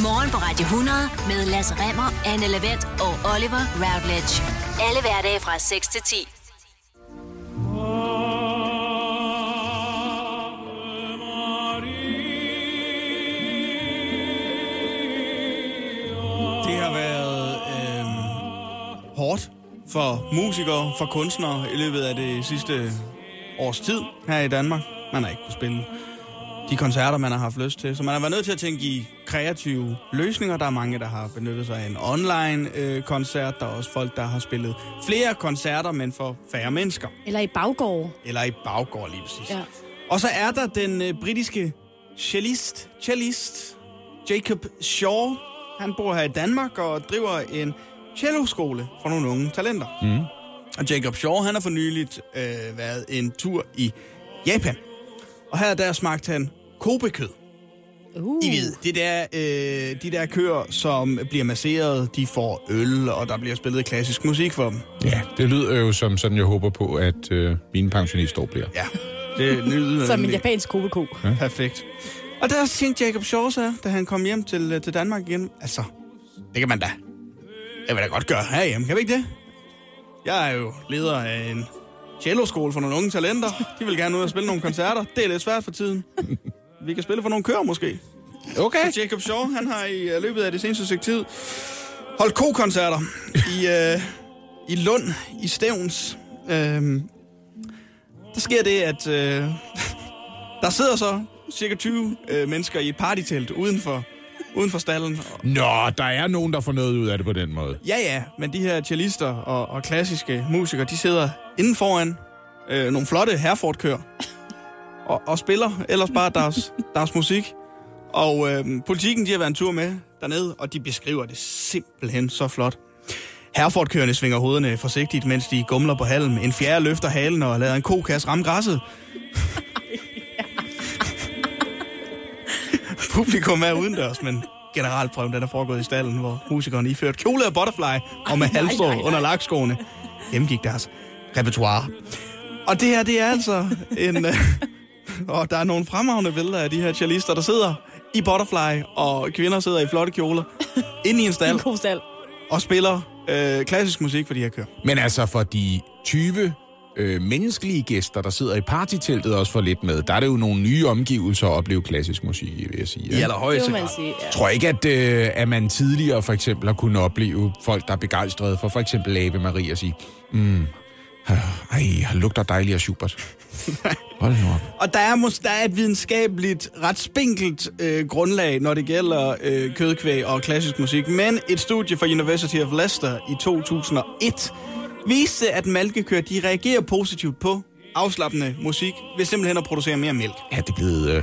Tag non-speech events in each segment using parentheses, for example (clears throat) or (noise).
Morgen på Radio 100 med Lasse Remmer, Anne Lavendt og Oliver Routledge. Alle hverdage fra 6 til 10. Det har været øh, hårdt for musikere, for kunstnere i løbet af det sidste års tid her i Danmark. Man har ikke kunnet spille de koncerter, man har haft lyst til. Så man har været nødt til at tænke i kreative løsninger. Der er mange, der har benyttet sig af en online-koncert. der er også folk, der har spillet flere koncerter, men for færre mennesker. Eller i baggård. Eller i baggård lige præcis. Ja. Og så er der den øh, britiske cellist, cellist Jacob Shaw. Han bor her i Danmark og driver en celloskole for nogle unge talenter. Mm. Og Jacob Shaw, han har for nyligt øh, været en tur i Japan. Og her der smagte han kobekød. Uh. I ved, det der, øh, de der køer, som bliver masseret, de får øl, og der bliver spillet klassisk musik for dem. Ja, det lyder jo som sådan, jeg håber på, at øh, mine pensionistår bliver. Ja, det lyder Som en japansk kobeko. perfekt. Og der tænkte Jacob Shaw så, da han kom hjem til, til Danmark igen, altså, det kan man da. Jeg vil da godt gøre herhjemme, kan vi ikke det? Jeg er jo leder af en celloskole for nogle unge talenter. De vil gerne ud og spille nogle koncerter. Det er lidt svært for tiden. Vi kan spille for nogle køer måske. Okay. Så Jacob Shaw, han har i øh, løbet af det seneste stykke tid holdt ko-koncerter i, øh, i Lund, i Stævns. Øh, der sker det, at øh, (laughs) der sidder så cirka 20 øh, mennesker i et partytelt uden for, uden for stallen. Nå, der er nogen, der får noget ud af det på den måde. Ja, ja, men de her cellister og, og klassiske musikere, de sidder inden foran øh, nogle flotte Herford-kører og, og spiller ellers bare deres, (laughs) deres musik. Og øh, politikken, de har været en tur med dernede, og de beskriver det simpelthen så flot. Herford-køerne svinger hovederne forsigtigt, mens de gumler på halm. En fjerde løfter halen og lader en kokasse ramme græsset. (laughs) Publikum er udendørs, men generalprøven den er foregået i stallen, hvor musikerne iført kjole og butterfly og med halvstrå under lakskoene gennemgik deres repertoire. Og det her, det er altså en... (laughs) (laughs) Og der er nogle fremragende billeder af de her cellister, der sidder i butterfly, og kvinder sidder i flotte kjoler (laughs) inde i en stald En stald. og spiller øh, klassisk musik for de her køer. Men altså for de 20 øh, menneskelige gæster, der sidder i partyteltet også for lidt med, der er det jo nogle nye omgivelser at opleve klassisk musik, i, vil jeg sige. I Ja. Det allerhøjeste grad. sige. Ja. Jeg tror ikke, at, øh, at man tidligere for eksempel har kunnet opleve folk, der er begejstrede for for eksempel Ave Marie og sige, mm, ej, han lugter dejligt af Schubert. Hold nu op. Og der er, mås- der er et videnskabeligt, ret spinkelt øh, grundlag, når det gælder øh, kødkvæg og klassisk musik. Men et studie fra University of Leicester i 2001 viste, at malkekøer de reagerer positivt på afslappende musik ved simpelthen at producere mere mælk. Ja, det er blevet, øh,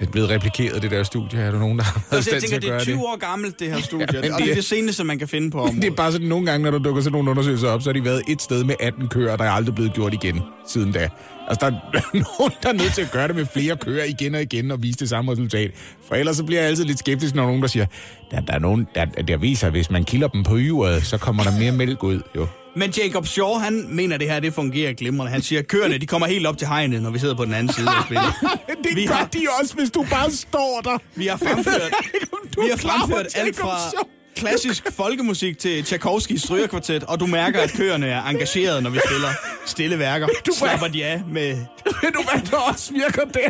det er blevet replikeret, det der studie. Er der nogen, der har været Altså, jeg tænker, det er gøre 20 det? år gammelt, det her (laughs) studie, Ja, det det er er- det seneste, man kan finde på området. (laughs) Det er bare sådan, nogle gange, når der dukker sådan nogle undersøgelser op, så har de været et sted med 18 køer, der er aldrig blevet gjort igen siden da. Altså, der er (laughs) nogen, der er nødt til at gøre det med flere køer igen og igen og vise det samme resultat. For ellers så bliver jeg altid lidt skeptisk, når nogen, der siger, der, der er nogen, der, der viser, at hvis man kilder dem på yveret, så kommer der mere mælk ud. Jo. Men Jacob Shaw, han mener, det her det fungerer glimrende. Han siger, køerne de kommer helt op til hegnet, når vi sidder på den anden side og (laughs) spiller. Det Vi gør har- de også, hvis du bare står der. Vi har fremført, (laughs) vi har fremført alt fra Shaw. Klassisk folkemusik til Tchaikovskis strygerkvartet, og du mærker, at køerne er engageret, når vi spiller stille værker. Du slapper de af med... Ved du, hvad der også virker der?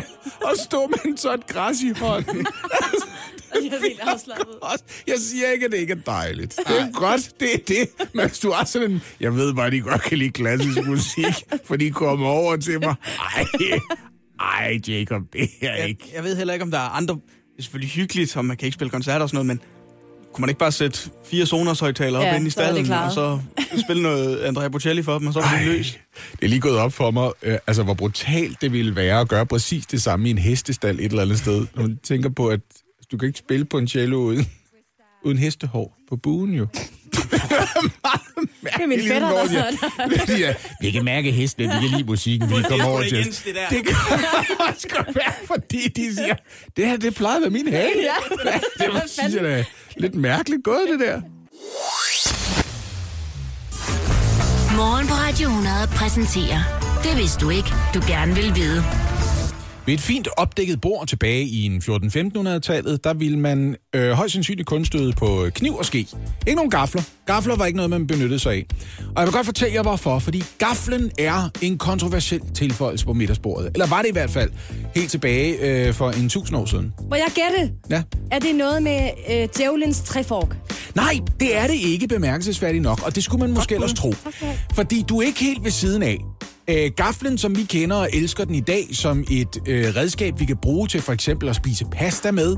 At stå med en sådan græs i hånden. Er helt afslappet. Også- Jeg siger ikke, at det ikke er dejligt. Det er godt, det er det. Men hvis du er sådan en... Jeg ved bare, at de godt kan lide klassisk musik, for de kommer over til mig. Ej, ej Jacob, det er Jeg, ikke... jeg ved heller ikke, om der er andre... Det er selvfølgelig hyggeligt, og man kan ikke spille koncerter og sådan noget, men kunne man ikke bare sætte fire Sonos højtalere op Ja, inde i stallen, og så spille noget Andrea Bocelli for dem, og så var det løs? det er lige gået op for mig, øh, altså hvor brutalt det ville være at gøre præcis det samme i en hestestald et eller andet sted. Når man tænker på, at du kan ikke spille på en cello uden, uden hestehår på buen jo. (laughs) Det er min fætter, der der ja, (laughs) Vi kan mærke hestene, de kan lide musikken, vi kommer over til. Det. Det kan også godt være, fordi de siger, det her, det plejede at være min hale. Ja. (laughs) Det var, synes jeg da, lidt mærkeligt gået, det der. Morgen på Radio 100 præsenterer Det vidste du ikke, du gerne vil vide. Ved et fint opdækket bord tilbage i en 14-1500-tallet, der ville man øh, højst sandsynligt kun støde på kniv og ske. Ikke nogen gafler. Gafler var ikke noget, man benyttede sig af. Og jeg vil godt fortælle jer, hvorfor. Fordi gaflen er en kontroversiel tilføjelse på middagsbordet. Eller var det i hvert fald helt tilbage øh, for en tusind år siden. Må jeg gætte? Ja. Er det noget med øh, djævelens træfork? Nej, det er det ikke bemærkelsesværdigt nok, og det skulle man måske ellers tro. Okay. Fordi du er ikke helt ved siden af. Øh, gaflen, som vi kender og elsker den i dag som et øh, redskab, vi kan bruge til for eksempel at spise pasta med,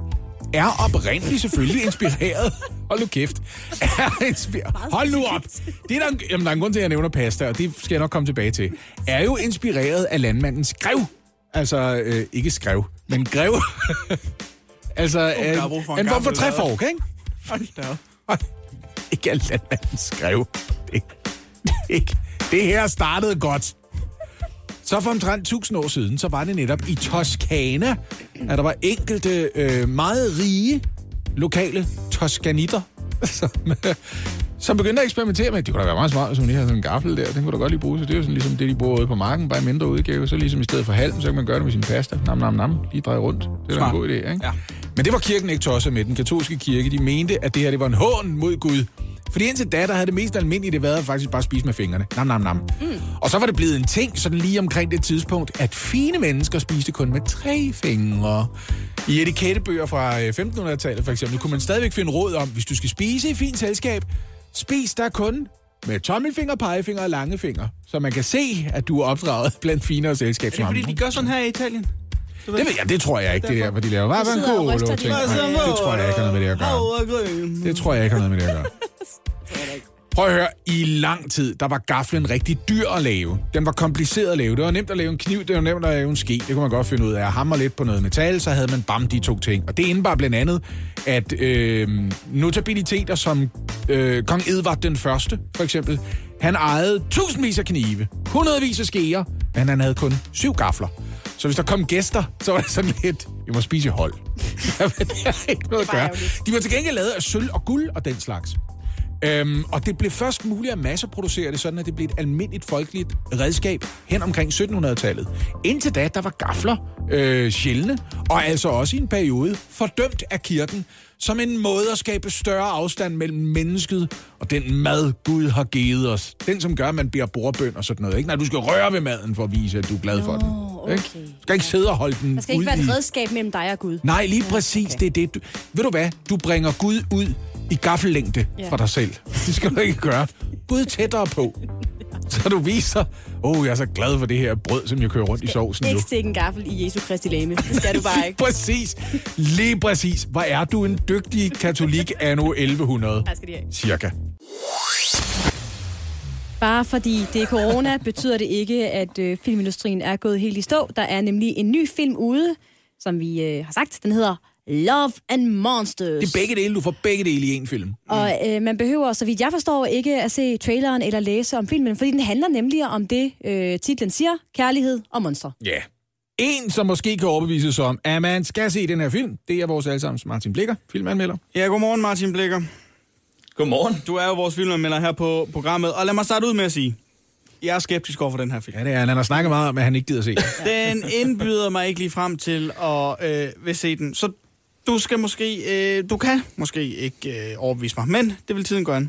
er oprindeligt selvfølgelig inspireret. (laughs) Hold nu kæft. Er inspireret. Hold nu op. Det er der, en- jamen, der er en grund til, at jeg nævner pasta, og det skal jeg nok komme tilbage til. Er jo inspireret af landmandens grev. Altså, øh, ikke skrev, men grev. (laughs) altså, øh, brug for en en form for træfork, ikke? Hold da op. Ikke alt landmanden skrev. Det, det, det her startede godt. Så for omtrent 1000 år siden, så var det netop i Toskana, at der var enkelte øh, meget rige lokale toskanitter, (laughs) som, øh, som begyndte at eksperimentere med, det kunne da være meget smart, hvis man lige havde sådan en gaffel der, den kunne da godt lige bruge, så det er jo sådan ligesom det, de bruger ude på marken, bare i mindre udgave, så ligesom i stedet for halm, så kan man gøre det med sin pasta, nam nam nam, lige dreje rundt. Det er da en god idé, ikke? Ja. Men det var kirken ikke tosset med. Den katolske kirke, de mente, at det her det var en hån mod Gud. Fordi indtil da, der havde det mest almindelige det været at faktisk bare spise med fingrene. Nam, nam, nam. Mm. Og så var det blevet en ting, sådan lige omkring det tidspunkt, at fine mennesker spiste kun med tre fingre. I etikettebøger fra øh, 1500-tallet for eksempel, kunne man stadigvæk finde råd om, hvis du skal spise i fint selskab, spis der kun med tommelfinger, pegefinger og lange fingre. Så man kan se, at du er opdraget (laughs) blandt finere selskab. Er det fordi, de gør sådan her i Italien? Det ved jeg, det tror jeg ikke, det der, hvor de laver. Hvad ryster en Nej, det tror jeg ikke har noget med det at gøre. Det tror jeg ikke har noget med det at gøre. (laughs) Prøv at høre, i lang tid, der var gaflen rigtig dyr at lave. Den var kompliceret at lave. Det var nemt at lave en kniv, det var nemt at lave en ske. Det kunne man godt finde ud af. At hamre lidt på noget metal, så havde man bam de to ting. Og det indebar blandt andet, at øh, notabiliteter som øh, kong Edvard den Første, for eksempel, han ejede tusindvis af knive, hundredvis af skeer, men han havde kun syv gafler. Så hvis der kom gæster, så var det sådan lidt, vi må spise i hold. (laughs) det har ikke noget at gøre. De var til gengæld lavet af sølv og guld og den slags. Øhm, og det blev først muligt at masseproducere det, sådan at det blev et almindeligt folkeligt redskab hen omkring 1700-tallet. Indtil da, der var gafler øh, sjældne, og altså også i en periode fordømt af kirken som en måde at skabe større afstand mellem mennesket og den mad, Gud har givet os. Den, som gør, at man bliver bordbøn og sådan noget. Ikke? Nej, du skal røre ved maden for at vise, at du er glad for den. okay. Ikke? Du skal ikke sidde og holde den Der skal ikke være et redskab mellem dig og Gud. Nej, lige præcis. Det er det. Du, ved du hvad? Du bringer Gud ud i gaffellængde Ja. fra dig selv. Det skal du ikke gøre. Gud tættere på. (laughs) Så du viser, åh, oh, jeg er så glad for det her brød, som jeg kører rundt i sovsen nu. Ikke stikke en gaffel i Jesu Kristi lame. Det skal du bare (laughs) ikke. Præcis. Lige præcis. Hvor er du en dygtig katolik anno 1100? Her skal de have. Cirka. Bare fordi det er corona, betyder det ikke, at øh, filmindustrien er gået helt i stå. Der er nemlig en ny film ude, som vi øh, har sagt. Den hedder Love and Monsters. Det er begge dele. Du får begge dele i en film. Og øh, man behøver, så vidt jeg forstår, ikke at se traileren eller læse om filmen, fordi den handler nemlig om det, øh, titlen siger, kærlighed og monstre. Ja. En, som måske kan overbevises om, at man skal se den her film, det er vores allesammens Martin Blikker, filmanmelder. Ja, godmorgen Martin Blikker. Godmorgen. Du er jo vores filmanmelder her på programmet, og lad mig starte ud med at sige, jeg er skeptisk over for den her film. Ja, det er han. Han har snakket meget om, at han ikke gider se den. (laughs) Den indbyder mig ikke lige frem til at øh, vil se den. Så du skal måske, øh, du kan måske ikke øh, overbevise mig, men det vil tiden gøre. Øh,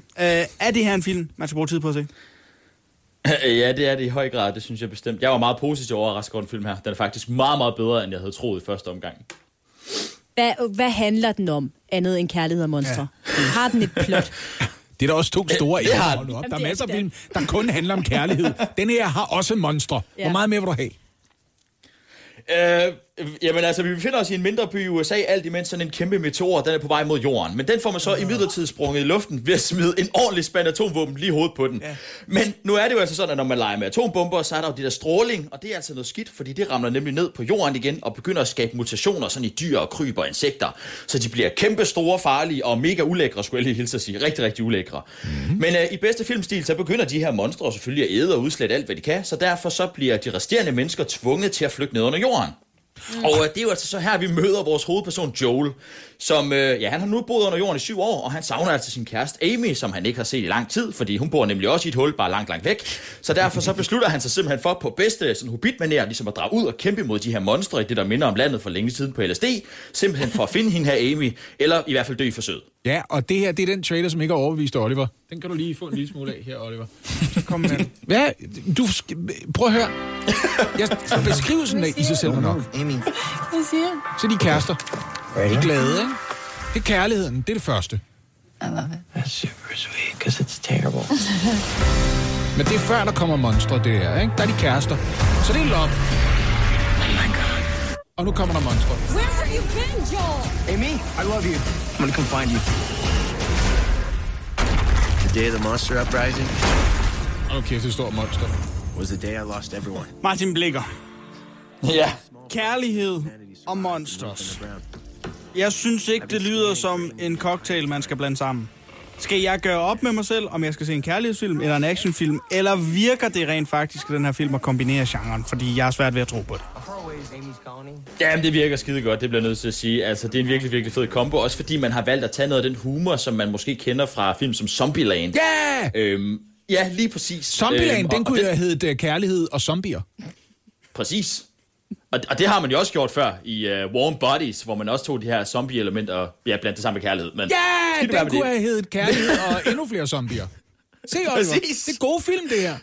er det her en film, man skal bruge tid på at se? (laughs) Ja, det er det i høj grad, det synes jeg bestemt. Jeg var meget positiv overrasket over den film her. Den er faktisk meget, meget bedre, end jeg havde troet i første omgang. Hvad, hvad handler den om, andet end kærlighed og monstre? Ja. Har den et plot? (laughs) Det er der også to store det har op. Der er er masser af film, der kun handler om kærlighed. (laughs) Den her har også monstre. Hvor Ja. meget mere vil du have? Øh, jamen altså, vi befinder os i en mindre by i USA, alt imens sådan en kæmpe meteor, den er på vej mod jorden. Men den får man så i midlertid sprunget i luften ved at smide en ordentlig spand atomvåben lige hovedet på den. Ja. Men nu er det jo altså sådan, at når man leger med atombomber, så er der jo det der stråling, og det er altså noget skidt, fordi det ramler nemlig ned på jorden igen og begynder at skabe mutationer sådan i dyr og kryb og insekter. Så de bliver kæmpe store, farlige og mega ulækre, skulle jeg lige hilse at sige. Rigtig, rigtig ulækre. Mm-hmm. Men øh, i bedste filmstil, så begynder de her monstre selvfølgelig at æde og udslette alt, hvad de kan, så derfor så bliver de resterende mennesker tvunget til at flygte ned under jorden. Og øh, det er jo altså så her, vi møder vores hovedperson Joel, som, øh, ja, han har nu boet under jorden i syv år, og han savner altså sin kæreste Amy, som han ikke har set i lang tid, fordi hun bor nemlig også i et hul, bare langt, langt væk. Så derfor så beslutter han sig simpelthen for på bedste sådan hobbit ligesom at drage ud og kæmpe mod de her monstre i det, der minder om landet for længe siden på LSD, simpelthen for at finde hende her Amy, eller i hvert fald dø i forsøget. Ja, og det her, det er den trailer, som ikke har overbevist Oliver. Den kan du lige få en lille smule af her, Oliver. Kom med. den. Ja, du... Prøv at høre. Jeg, beskrivelsen af i sig selv nok. Amy, Hvad siger? Så er de kærester. De er glade, ikke? Det er kærligheden, det er det første. that's super sweet because it's terrible. (laughs) Men det er før, der kommer monstre, det her, ikke? Der er de kærester. Så det er love. Og nu kommer der monstre. Where have you been, Joel? Amy, I love you. I'm gonna come find you. The day of the monster uprising Okay, det står monster. was the day I lost everyone. Martin Blikker. Ja, Kærlighed og monsters. Jeg synes ikke, det lyder som en cocktail, man skal blande sammen. Skal jeg gøre op med mig selv, om jeg skal se en kærlighedsfilm eller en actionfilm, eller virker det rent faktisk, at den her film at kombinere genren? Fordi jeg er svært ved at tro på det. Jamen, det virker skide godt, det bliver jeg nødt til at sige. Altså, det er en virkelig, virkelig fed kombo. Også fordi man har valgt at tage noget af den humor, som man måske kender fra film som Zombieland. Ja! Øhm, ja, lige præcis. Zombieland, Øhm, den og- kunne og jo have heddet uh, Kærlighed og Zombier. Præcis. Og, og det har man jo også gjort før i uh, Warm Bodies, hvor man også tog de her zombie-elementer og ja, blandt det sammen med kærlighed. Men Ja, være den kunne det. have heddet Kærlighed (laughs) og endnu flere zombier. Se, Oliver. Præcis. Det er gode film, det her.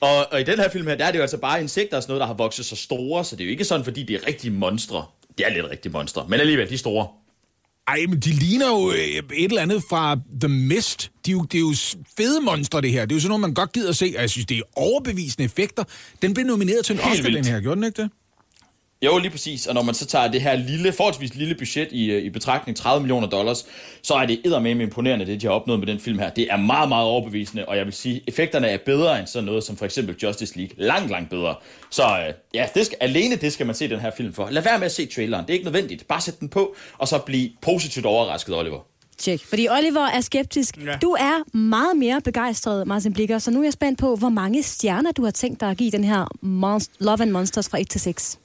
Og, og i den her film her, der er det jo altså bare insekter og sådan noget, der har vokset så store, så det er jo ikke sådan, fordi det er rigtige monstre. Det er lidt rigtige monstre, men alligevel, de er store. Ej, men de ligner jo øh, et eller andet fra The Mist. De er jo, det er jo fede monstre, det her. Det er jo sådan noget, man godt gider at se, og jeg synes, det er overbevisende effekter. Den blev nomineret til en Oscar, den her. Gjorde den ikke det? Jo, lige præcis. Og når man så tager det her lille, forholdsvis lille budget i, øh, i betragtning, 30 millioner dollars, så er det eddermame imponerende, det de har opnået med den film her. Det er meget, meget overbevisende, og jeg vil sige, effekterne er bedre end sådan noget som for eksempel Justice League. Langt, langt bedre. Så øh, ja, det skal, alene det skal man se den her film for. Lad være med at se traileren. Det er ikke nødvendigt. Bare sæt den på, og så bliv positivt overrasket, Oliver. Tjek. Fordi Oliver er skeptisk. Ja. Du er meget mere begejstret, Martin Blikker, så nu er jeg spændt på, hvor mange stjerner du har tænkt dig at give den her Monst- Love and Monsters fra 1 til 6.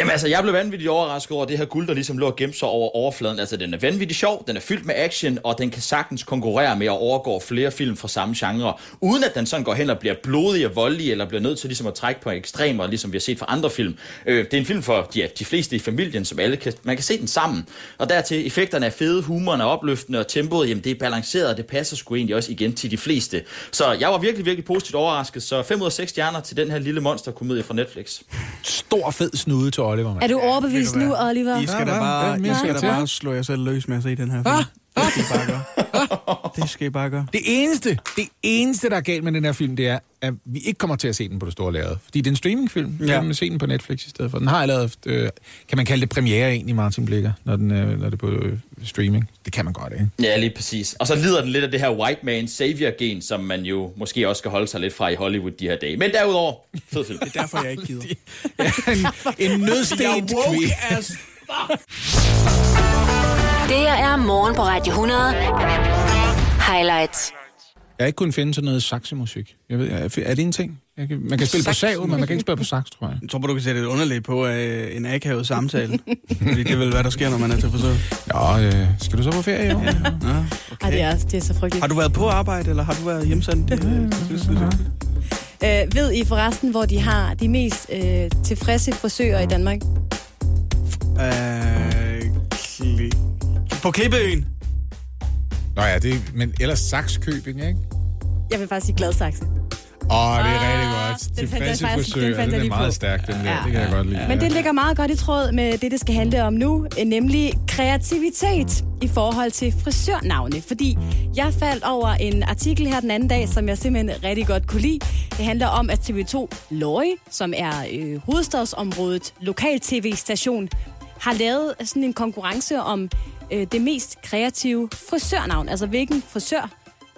Jamen altså, jeg blev vanvittigt overrasket over det her guld, der ligesom lå og gemte sig over overfladen. Altså, den er vanvittigt sjov, den er fyldt med action, og den kan sagtens konkurrere med at overgå flere film fra samme genre, uden at den sådan går hen og bliver blodig og voldelig, eller bliver nødt til ligesom at trække på ekstremer, ligesom vi har set fra andre film. Øh, det er en film for ja, de fleste i familien, som alle kan, man kan se den sammen. Og dertil, effekterne er fede, humoren er opløftende, og tempoet, jamen det er balanceret, og det passer sgu egentlig også igen til de fleste. Så jeg var virkelig, virkelig positivt overrasket, så 5 ud af 6 stjerner til den her lille monsterkomedie fra Netflix. Stor fed snude til Oliver, man. Er du overbevist nu? Oliver? I skal da bare, I skal da bare slå jer selv løs med at se den her film. Det skal I bare gøre. Det skal I bare gøre. Det eneste, det eneste, der er galt med den her film, det er, at vi ikke kommer til at se den på det store lærred. Fordi det er en streamingfilm. Ja. Ja. Kan man se den på Netflix i stedet for. Den har allerede, haft, øh, kan man kalde det premiere egentlig, Martin Blikker, når, den, øh, når det er på øh, streaming. Det kan man godt, ikke? Ja, lige præcis. Og så lider den lidt af det her white man savior-gen, som man jo måske også skal holde sig lidt fra i Hollywood de her dage. Men derudover, fed film. Det er derfor, jeg ikke gider. (laughs) en, en (laughs) nødsten kvinde. as Det her er morgen på Radio 100. Highlights. Jeg har ikke kunnet finde sådan noget saxemusik. Jeg ved, er det en ting? Jeg kan, man kan spille på sav, men man kan ikke spille på sax, tror jeg. Jeg tror, du kan sætte et underligt på øh, en akavet samtale. Fordi det er vel, hvad der sker, når man er til frisør. Ja, øh, skal du så på ferie i år? Ja, Ej, det er, det er så frygteligt. Har du været på arbejde, eller har du været hjemsendt? Øh, ved I forresten, hvor de har de mest øh, tilfredse frisører i Danmark? Øh. På Klippeøen. Nå ja, det, men ellers Saxkøbing, ikke? Jeg vil faktisk sige Gladsaxe. Åh, det er Ah, rigtig godt. den fandt jeg faktisk- den fandt det jeg er lige meget på. stærkt, den der. Ja. Det kan jeg godt lide. Men det ligger meget godt i tråd med det, det skal handle om nu, øh, nemlig kreativitet i forhold til frisørnavne. Fordi jeg faldt over en artikel her den anden dag, som jeg simpelthen rigtig godt kunne lide. Det handler om, at TV2 Løje, som er øh, hovedstadsområdet lokal-tv-station, har lavet sådan en konkurrence om øh, det mest kreative frisørnavn. Altså hvilken frisør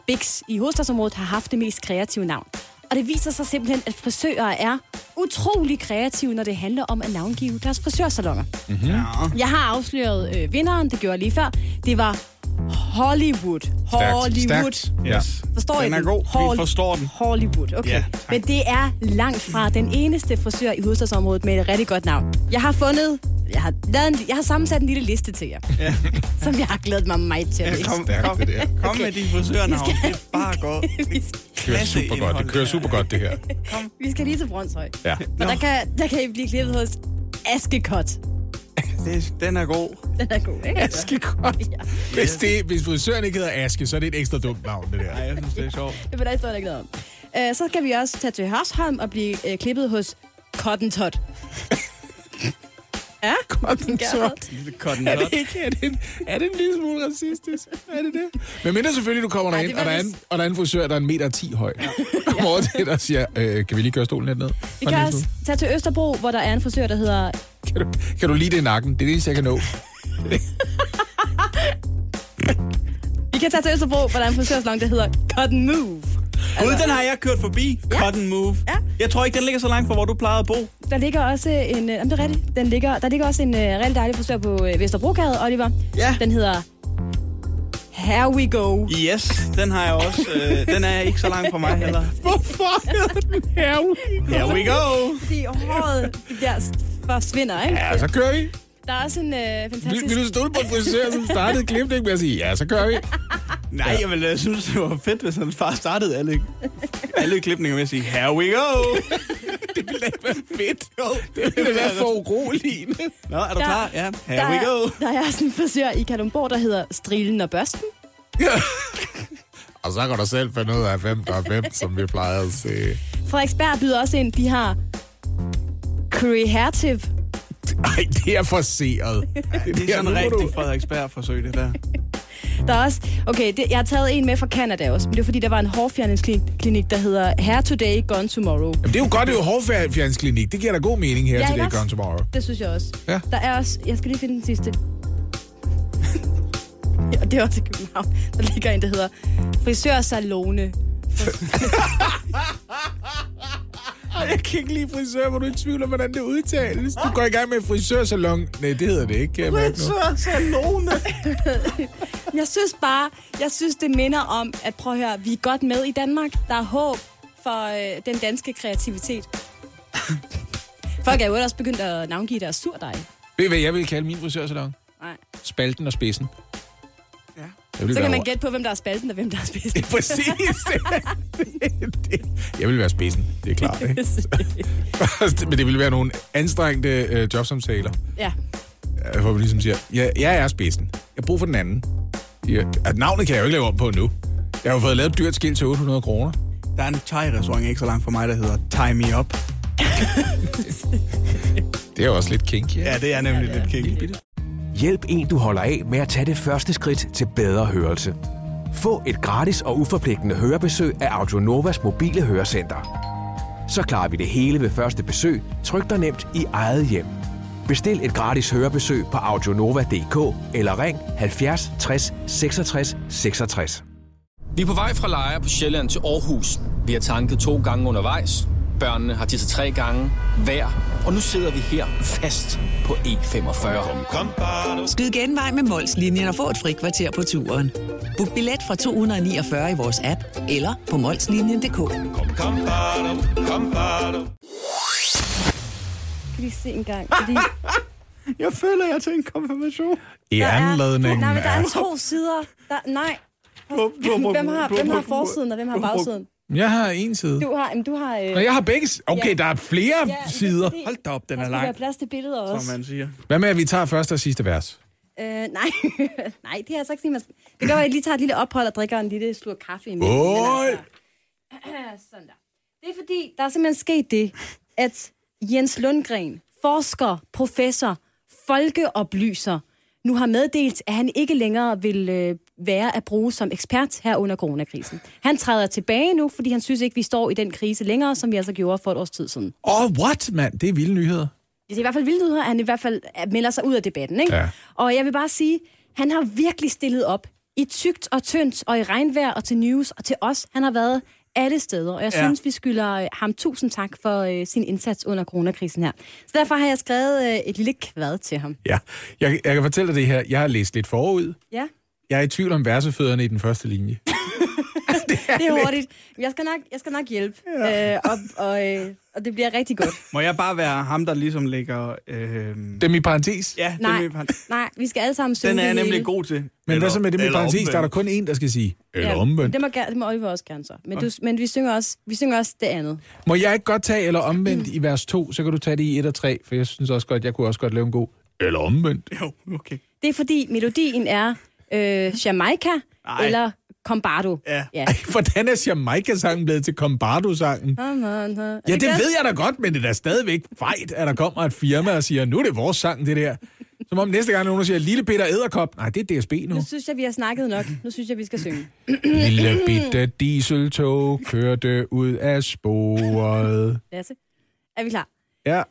Bix i hovedstadsområdet har haft det mest kreative navn. Og det viser sig simpelthen, at frisører er utrolig kreative, når det handler om at navngive deres frisørsalonger. Ja. Jeg har afsløret øh, vinderen, det gjorde jeg lige før. Det var Hollywood. Hollywood. Stærkt. Ja. Yes. Forstår den I er god. Hol- Vi forstår den. Hollywood, okay. Ja, Men det er langt fra den eneste frisør i hovedstadsområdet med et rigtig godt navn. Jeg har fundet... Jeg har, lavet en, jeg har sammensat en lille liste til jer, Ja. som jeg har glædet mig meget til at Ja, læse. kom, kom, det der. kom med din frisørnavn. Det er bare godt. (laughs) Vi kører super godt. Det kører super godt, det her. Vi skal lige til Brøndshøj. Ja. Og der kan, der kan I blive klippet hos Askekot. (laughs) Det, den er god. Den er god, ikke? Askekot. Hvis, det, hvis frisøren ikke hedder Aske, så er det et ekstra dumt navn, det der. Nej, jeg synes, det er sjovt. Det vil der ikke noget om. Uh, så kan vi også tage til Hørsholm og blive uh, klippet hos Cotton Tot. (laughs) ja, Cotton. Lille cotton Er det ikke? Er det, en, er det en lille smule racistisk? Er det det? Men mindre selvfølgelig, du kommer derind, og der, er en, og der er en frisør, der er en meter 10 høj. Kommer over til dig og siger, øh, kan vi lige køre stolen lidt ned? Vi kan også tage til Østerbro, hvor der er en frisør, der hedder... Kan du, kan du lide det i nakken? Det er det eneste, jeg kan nå. (laughs) Vi kan tage til Østerbro, hvor der er en frisørsalon, der hedder Cotton Move. Gud, den har jeg kørt forbi. Ja. Cotton Move. Ja. Jeg tror ikke, den ligger så langt fra, hvor du plejede at bo. Der ligger også en... Øh, det er rigtigt. Den ligger, der ligger også en uh, rigtig dejlig frisør på uh, Vesterbrogade, Oliver. Ja. Den hedder... Here we go. Yes, den har jeg også. Øh, den er ikke så langt fra mig heller. (laughs) Hvorfor hedder den her? Here we go. Fordi håret der forsvinder, ikke? Ja, så kører vi. Der er også en Vil, fantastisk... vil du stole på en frisør, som startede klipning med at sige, ja, så kører vi. (laughs) Nej, jeg ville øh, synes, det var fedt, hvis han bare startede alle, alle klipninger med at sige, here we go. (laughs) Det ville da ikke være fedt. Det ville da være for uroligende. Nå, er du Der- klar? Ja, here der, we er, go. der er også en frisør i Kalundborg, der hedder Strilen og Børsten. (laughs) Og så kan du selv finde ud af, hvem der er hvem, som vi plejer at se. Frederiksberg byder også ind, de har Creative. Ej, det er forseret. (laughs) Det er der, sådan nu en må rigtig du- Frederiksberg-forsøg, det der. (laughs) Der er også, okay, det, jeg har taget en med fra Canada også, men det er fordi, der var en hårfjerningsklinik, der hedder Hair Today, Gone Tomorrow. Jamen, det er jo godt, det er jo hårfjernsklinik. Det giver da god mening her Ja, det også? Gone Tomorrow. Det synes jeg også. Ja. Der er også, jeg skal lige finde den sidste. (laughs) ja, det er også i København. Der ligger en, der hedder Frisørsalone. (laughs) Jeg kan ikke lide frisør, hvor du er i tvivl om, hvordan det udtales. Du går i gang med en frisørsalon. Nej, det hedder det ikke, kan jeg mærke nu. Frisørsalone. (laughs) Jeg synes bare, jeg synes, det minder om, at prøv at høre, vi er godt med i Danmark. Der er håb for øh, den danske kreativitet. (laughs) Folk er jo også begyndt at navngive deres surdej. Ved I, hvad jeg vil kalde min frisørsalon? Nej. Spalten og spidsen. Ja. Vil Så kan man over- gætte på, hvem der er spalten og hvem der er spidsen. (laughs) Præcis. det, (laughs) (laughs) jeg vil være spidsen, det er klart. Ikke? Men det ville være nogle anstrengte øh, jobsamtaler, ja. hvor man ligesom siger, ja, jeg er spidsen. Jeg har brug for den anden. Ja, at navnet kan jeg jo ikke lave om på nu. Jeg har jo fået lavet et dyrt skilt til 800 kroner. Der er en thai-restaurant ikke så langt fra mig, der hedder Tie Me Up. Det er jo også lidt kinky. Ja, det er nemlig lidt kinky. Hjælp en, du holder af med at tage det første skridt til bedre hørelse. Få et gratis og uforpligtende hørebesøg af Audionovas mobile hørecenter. Så klarer vi det hele ved første besøg, tryk dig nemt i eget hjem. Bestil et gratis hørebesøg på audionova.dk eller ring 70 60 66 66. Vi er på vej fra Lejre på Sjælland til Aarhus. Vi har tanket to gange undervejs. Børnene har tisset tre gange hver. Og nu sidder vi her fast på E45. Skyd genvej med Molslinjen og få et fri kvarter på turen. Book billet fra 249 i vores app eller på molslinjen.dk. Kan vi se en gang? Fordi (laughs) Jeg føler, jeg til en konfirmation. I er, anledningen nej, men der er to sider. Der, nej. Hvem har, hvem har forsiden, og hvem har bagsiden? Jeg har en side. Du har... Jamen, du har øh, Nå, jeg har begge... Okay, Ja. der er flere ja, det er sider. fordi, Hold da op, den Der er skal være lang, plads til billeder også. som man siger. Hvad med, at vi tager første og sidste vers? Øh, nej, (laughs) nej, det er altså ikke sådan, man skal... Det gør, at jeg lige tager et lille ophold og drikker en lille slurk kaffe i midten. Oj! Altså, (clears throat) sådan der. Det er fordi, der er simpelthen sket det, at Jens Lundgren, forsker, professor, folkeoplyser, nu har meddelt, at han ikke længere vil øh, være at bruge som ekspert her under coronakrisen. Han træder tilbage nu, fordi han synes ikke, vi står i den krise længere, som vi altså gjorde for et års tid siden. Åh, oh, what, mand? Det er vilde nyheder. Det er i hvert fald vildt ud her, han i hvert fald øh, melder sig ud af debatten. Ikke? Ja. Og jeg vil bare sige, han har virkelig stillet op i tygt og tyndt, og i regnvejr og til news og til os. Han har været alle steder, og jeg Ja. synes, vi skylder øh, ham tusind tak for øh, sin indsats under coronakrisen her. Så derfor har jeg skrevet øh, et lille kvad til ham. Ja, jeg, jeg kan fortælle dig det her. Jeg har læst lidt forud. Ja. Jeg er i tvivl om versefødderne i den første linje. (laughs) Det er hurtigt. Jeg skal nok, jeg skal nok hjælpe, ja. øh, og, og, øh, og det bliver rigtig godt. Må jeg bare være ham, der ligesom lægger... Øh... Dem i parentes. Ja, Nej. dem i parentes. Nej, vi skal alle sammen synge Den er jeg det nemlig hele. god til. Men hvad så med dem i eller parentes? Der er der omvendt. kun en, der skal sige. Eller Ja, omvendt. Det må, det må Oliver også gerne så. Men, du, men vi, synger også, vi synger også det andet. Må jeg ikke godt tage eller omvendt i vers 2, så kan du tage det i 1 og 3, for jeg synes også godt, jeg kunne også godt lave en god eller omvendt. Jo, okay. Det er fordi melodien er øh, Jamaica Nej. eller Combardo. Ja. ja. Ej, hvordan er Jamaica-sangen blevet til Combardo-sangen? Ja, det ved jeg da godt, men det er da stadigvæk fejt, at der kommer et firma og siger, nu er det vores sang, det der. Som om næste gang nogen siger, Lille Peter Æderkop. Nej, det er DSB nu. Nu synes jeg, vi har snakket nok. Nu synes jeg, vi skal synge. (clears throat) Lille bitte dieseltog kørte ud af sporet. Lasse, er vi klar? Ja.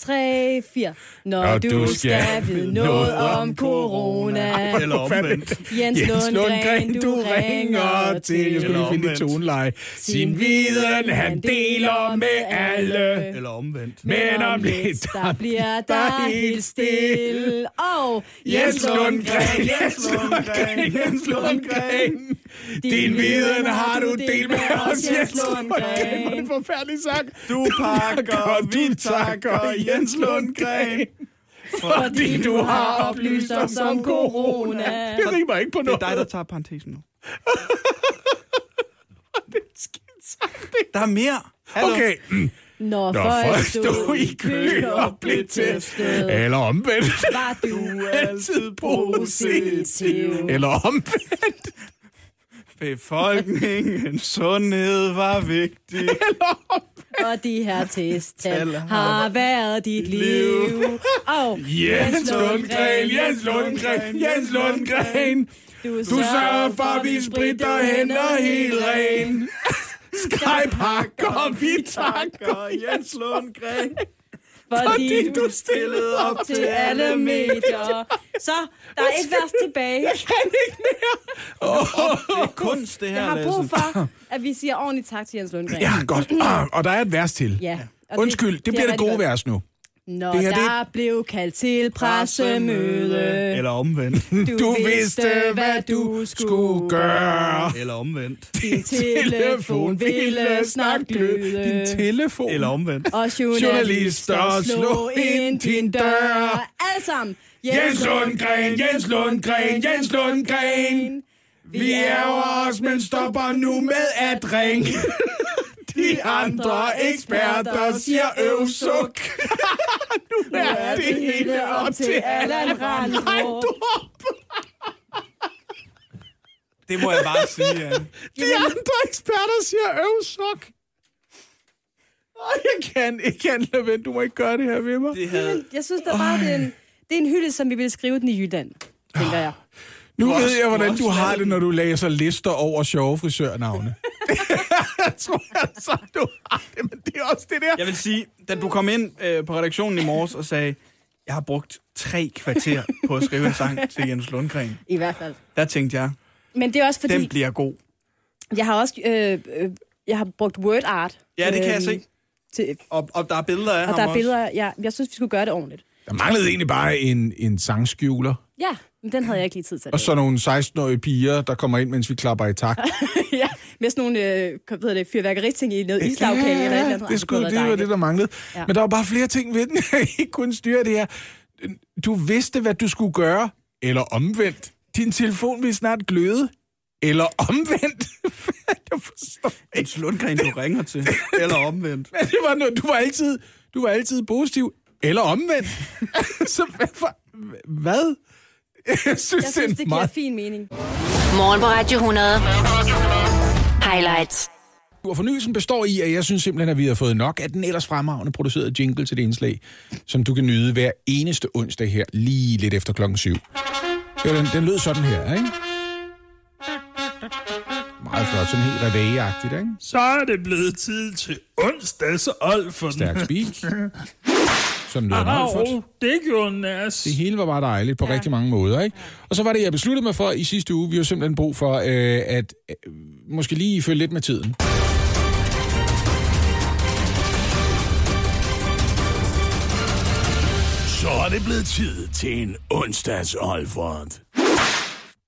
3, 4. Når, Når du, du skal, skal vide noget om corona. Eller omvendt. Jens, Jens Lundgren, du ringer til. Jeg skulle lige finde et toneleje. Sin viden han deler med alle. Eller omvendt. Men om lidt, der bliver der helt stille. Og Jens Lundgren, Jens Lundgren, Jens Lundgren. Din viden har du delt med os, Jens Lundgren. Er det en forfærdelig sang. Du pakker, vi takker Jens Lundgren. (laughs) fordi du har oplyst os om corona. Det rimer ikke på Det er noget. dig, der tager parentesen nu. (laughs) Det er skidt sagt, Der er mere. Hallo. Okay. Når, Når folk stod i kø og blev testet. Eller omvendt. var du (laughs) Altid positiv. Eller omvendt. Befolkningens sundhed var vigtig. Eller omvendt. (laughs) Og de her testtal Tal har været dit liv. Og (laughs) Jens Lundgren, Jens Lundgren, Jens Lundgren. du, sørger for, at vi spritter hænder helt ren. (laughs) Skrejpakker, vi takker. Jens Lundgren. Fordi du stillede op til alle medier. Så, der er et vers tilbage. Kan ikke mere. Det er kunst, det her, Jeg har brug for, at vi siger ordentligt tak til Jens Lundgren. Ja, godt. (clears throat) Ah, Og der er et vers til. Ja. Undskyld, det, det bliver er det gode rigtig vers nu. Når Det her, det- der blev kaldt til pressemøde, Eller omvendt. Du vidste, hvad du skulle gøre. Eller omvendt. Din (laughs) telefon ville snart gløde. Din telefon. Eller omvendt. Og Journalister journalister slå slå ind din dør. Alle sammen. Jens Lundgren, Jens Lundgren, Jens Lundgren. Vi ærger os, men stopper nu med at ringe. (laughs) De andre eksperter siger øvsuk. (laughs) nu er det hele op til Allan Randrup. (laughs) Det må jeg bare sige, ja. De andre eksperter siger øvsuk. Ej, jeg kan ikke handle, ven. Du må ikke gøre det her ved mig. Det havde... Jeg synes da bare, det er en, det er en hylde, som vi vil skrive den i Jylland, tænker jeg. Nu Du ved også- jeg, du hvordan også du har det, når du læser lister over sjove frisørnavne. (laughs) jeg tror altså, du har det, men det er også det der. Jeg vil sige, da du kom ind øh, på redaktionen i morges og sagde, jeg har brugt tre kvarter på at skrive en sang til Jens Lundgren. I hvert fald. Der tænkte jeg, Men det er også fordi, den bliver god. jeg har også øh, øh, jeg har brugt word art. Ja, det kan jeg øhm, se. Til, Og, og der er billeder af og ham der er også. billeder, ja, jeg synes, vi skulle gøre det ordentligt. Der manglede egentlig bare en, en sangskjuler, Ja, men den havde jeg ikke lige tid til. og så nogle 16-årige piger, der kommer ind, mens vi klapper i takt. (laughs) ja, med sådan nogle øh, hvad hedder det, fyrværkeriting i noget islagkage eller et eller andet. det, skulle, det var det, der manglede. Ja. Ja. Men der var bare flere ting ved den, (laughs) jeg ikke kunne styre det her. Du vidste, hvad du skulle gøre, eller omvendt. Din telefon ville snart gløde, eller omvendt. (laughs) jeg forstår ikke. Jens Lundgren, du ringer til. Eller omvendt. Men det var noget, du var altid, du var altid positiv, eller omvendt. så hvad? for- hvad? Jeg synes, Jeg synes, det er det giver meget... fin mening. Morgen på Radio 100. Highlights. Og fornyelsen består i, at jeg synes simpelthen, at vi har fået nok af den ellers fremragende producerede jingle til det indslag, som du kan nyde hver eneste onsdag her, lige lidt efter klokken 7. Ja, den, den lød sådan her, ikke? Meget flot, sådan helt reveilleagtigt, ikke? Så er det blevet tid til onsdags old for Stærk speak. (laughs) Sådan lød Molfert. Au, det gjorde Nas. Det hele var bare dejligt på ja. rigtig mange måder, ikke? Og så var det, jeg besluttede mig for i sidste uge, vi har simpelthen brug for øh, at øh, måske lige følge lidt med tiden. Så er det blevet tid til en onsdags Olfert.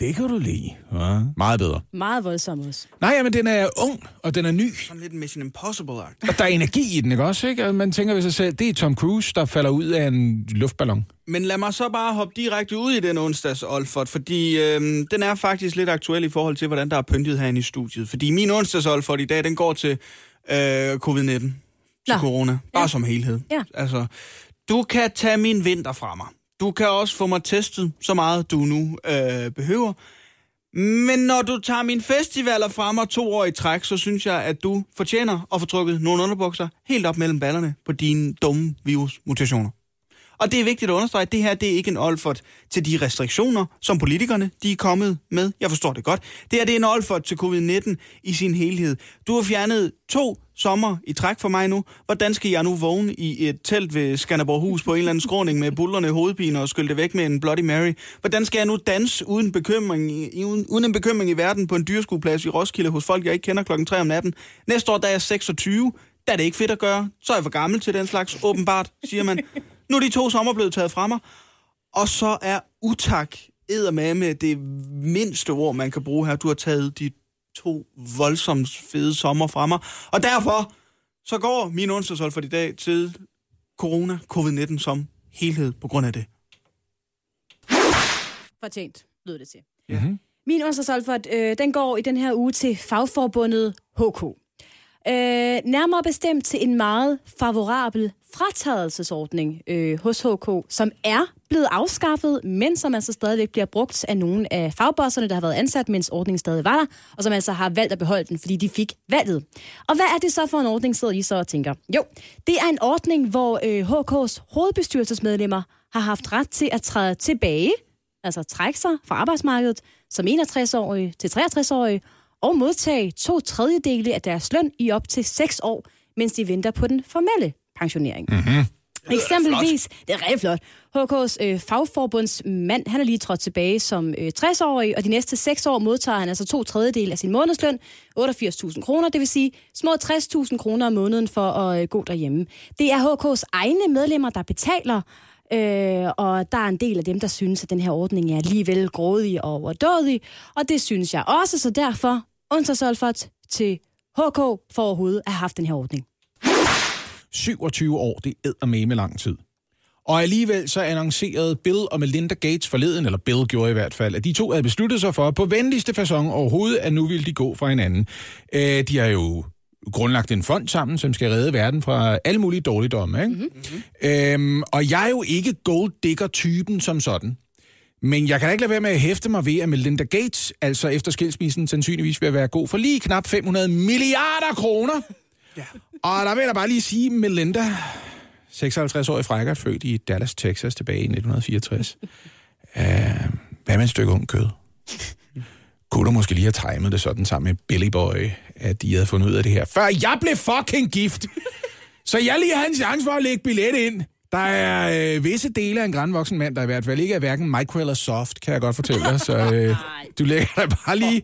Det kan du lide. Ja. Meget bedre. Meget voldsom også. Nej, men den er ung, og den er ny. Sådan lidt Mission Impossible-agt. Og der er energi i den, ikke også? Ikke? Og man tænker ved sig selv, det er Tom Cruise, der falder ud af en luftballon. Men lad mig så bare hoppe direkte ud i den onsdags Olfert, fordi øhm, den er faktisk lidt aktuel i forhold til, hvordan der er pyntet herinde i studiet. Fordi min onsdags Olfert i dag, den går til øh, covid-19, til Nå. corona, bare Ja. som helhed. Ja. Altså, du kan tage min vinter fra mig. Du kan også få mig testet så meget, du nu øh, behøver. Men når du tager mine festivaler fra mig to år i træk, så synes jeg, at du fortjener at få trukket nogle underbukser helt op mellem ballerne på dine dumme virusmutationer. Og det er vigtigt at understrege, at det her det er ikke en olfert til de restriktioner, som politikerne de er kommet med. Jeg forstår det godt. Det her det er en olfert til covid-19 i sin helhed. Du har fjernet to sommer i træk for mig nu. Hvordan skal jeg nu vågne i et telt ved Skanderborghus på en eller anden skråning med bullerne hovedpine og skylde det væk med en Bloody Mary? Hvordan skal jeg nu danse uden, bekymring, i- uden, uden en bekymring i verden på en dyrskueplads i Roskilde hos folk, jeg ikke kender klokken 3 om natten? Næste år, der er jeg 26, der er det ikke fedt at gøre. Så er jeg for gammel til den slags, åbenbart, siger man. Nu er de to sommer blevet taget fra mig. Og så er utak med det mindste ord, man kan bruge her. Du har taget de to voldsomt fede sommer fra mig. Og derfor så går min onsdagshold for i dag til corona, covid-19 som helhed på grund af det. Fortjent, lyder det til. Mm-hmm. Min onsdagsolfert, øh, den går i den her uge til fagforbundet HK. Øh, nærmere bestemt til en meget favorabel fratagelsesordning øh, hos HK, som er blevet afskaffet, men som altså stadigvæk bliver brugt af nogle af fagbosserne, der har været ansat, mens ordningen stadig var der, og som altså har valgt at beholde den, fordi de fik valget. Og hvad er det så for en ordning, sidder I så og tænker? Jo, det er en ordning, hvor øh, HK's hovedbestyrelsesmedlemmer har haft ret til at træde tilbage, altså trække sig fra arbejdsmarkedet som 61-årige til 63-årige, og modtage to tredjedele af deres løn i op til 6 år, mens de venter på den formelle pensionering. Mm-hmm. Eksempelvis, det er rigtig flot, HK's øh, fagforbundsmand, han er lige trådt tilbage som øh, 60-årig, og de næste 6 år modtager han altså to tredjedele af sin månedsløn, 88.000 kroner, det vil sige små 60.000 kroner om måneden for at øh, gå derhjemme. Det er HK's egne medlemmer, der betaler, øh, og der er en del af dem, der synes, at den her ordning er alligevel grådig og overdådig, og det synes jeg også, så derfor onsdagsolfert til HK for overhovedet at have haft den her ordning. 27 år, det æder med med lang tid. Og alligevel så annoncerede Bill og Melinda Gates forleden, eller Bill gjorde i hvert fald, at de to havde besluttet sig for på venligste façon overhovedet, at nu ville de gå fra hinanden. Øh, de har jo grundlagt en fond sammen, som skal redde verden fra alle mulige dårligdomme. Ikke? Mm-hmm. Øhm, og jeg er jo ikke gold digger-typen som sådan. Men jeg kan da ikke lade være med at hæfte mig ved, at Melinda Gates, altså efter skilsmissen, sandsynligvis vil være god for lige knap 500 milliarder kroner. Ja. Og der vil jeg da bare lige sige, Melinda, 56-årig frækkert, født i Dallas, Texas tilbage i 1964. Uh, hvad med et stykke ung kød? Kunne du måske lige have timet det sådan sammen med Billy Boy, at de havde fundet ud af det her, før jeg blev fucking gift. Så jeg lige havde en chance for at lægge billet ind. Der er øh, visse dele af en grænvoksen mand, der i hvert fald ikke er hverken micro eller soft, kan jeg godt fortælle dig. Så øh, (laughs) du lægger dig bare lige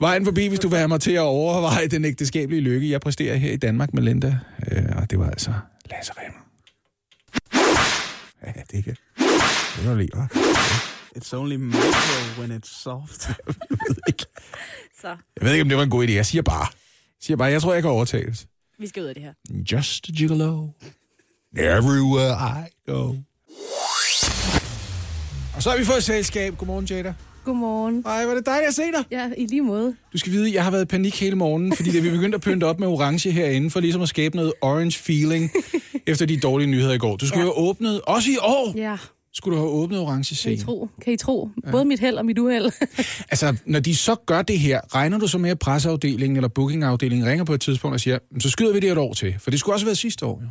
vejen forbi, hvis du vil have mig til at overveje den ægteskabelige lykke, jeg præsterer her i Danmark med Linda. Øh, og det var altså Lasse Remmer. Ja, det kan det du lide, hva'? It's only micro when it's soft. (laughs) Så Jeg ved ikke, om det var en god idé. Jeg siger bare. Jeg siger bare, jeg tror, jeg kan overtales. vi skal ud af det her. Just a gigolo. Everywhere I go. Og så har vi fået selskab. Godmorgen, Jada. Godmorgen. Ej, var det dejligt at se dig. Ja, i lige måde. Du skal vide, jeg har været i panik hele morgenen, fordi da vi begyndte at pynte op med orange herinde, for ligesom at skabe noget orange feeling (laughs) efter de dårlige nyheder i går. Du skulle ja. have åbnet, også i år, Ja, skulle du have åbnet orange kan I scene. tro? Kan I tro? Både mit held og mit uheld. (laughs) Altså, når de så gør det her, regner du så med, at presseafdelingen eller bookingafdelingen ringer på et tidspunkt og siger, "Men så skyder vi det et år til, for det skulle også have været sidste år. Jo.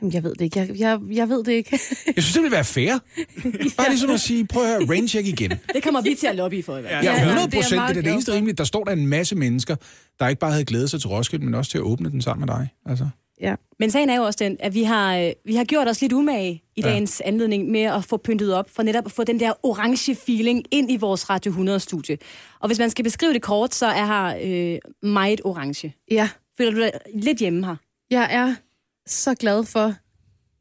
Jamen, jeg ved det ikke. Jeg, jeg, jeg ved det ikke. (laughs) Jeg synes, det ville være fair. Bare ligesom at sige, prøv at høre, raincheck igen. Det kommer vi til at lobby for i hvert fald. Ja, Ja, 100 det er jeg procent. Det er det glad eneste for. rimeligt. Der står der en masse mennesker, der ikke bare havde glædet sig til Roskilde, men også til at åbne den sammen med dig. Altså. Ja. Men sagen er jo også den, at vi har, øh, vi har gjort os lidt umage i Ja. dagens anledning med at få pyntet op, for netop at få den der orange feeling ind i vores Radio 100-studie. Og hvis man skal beskrive det kort, så er her øh, meget orange. ja, Føler du dig lidt hjemme her? jeg er så glad for,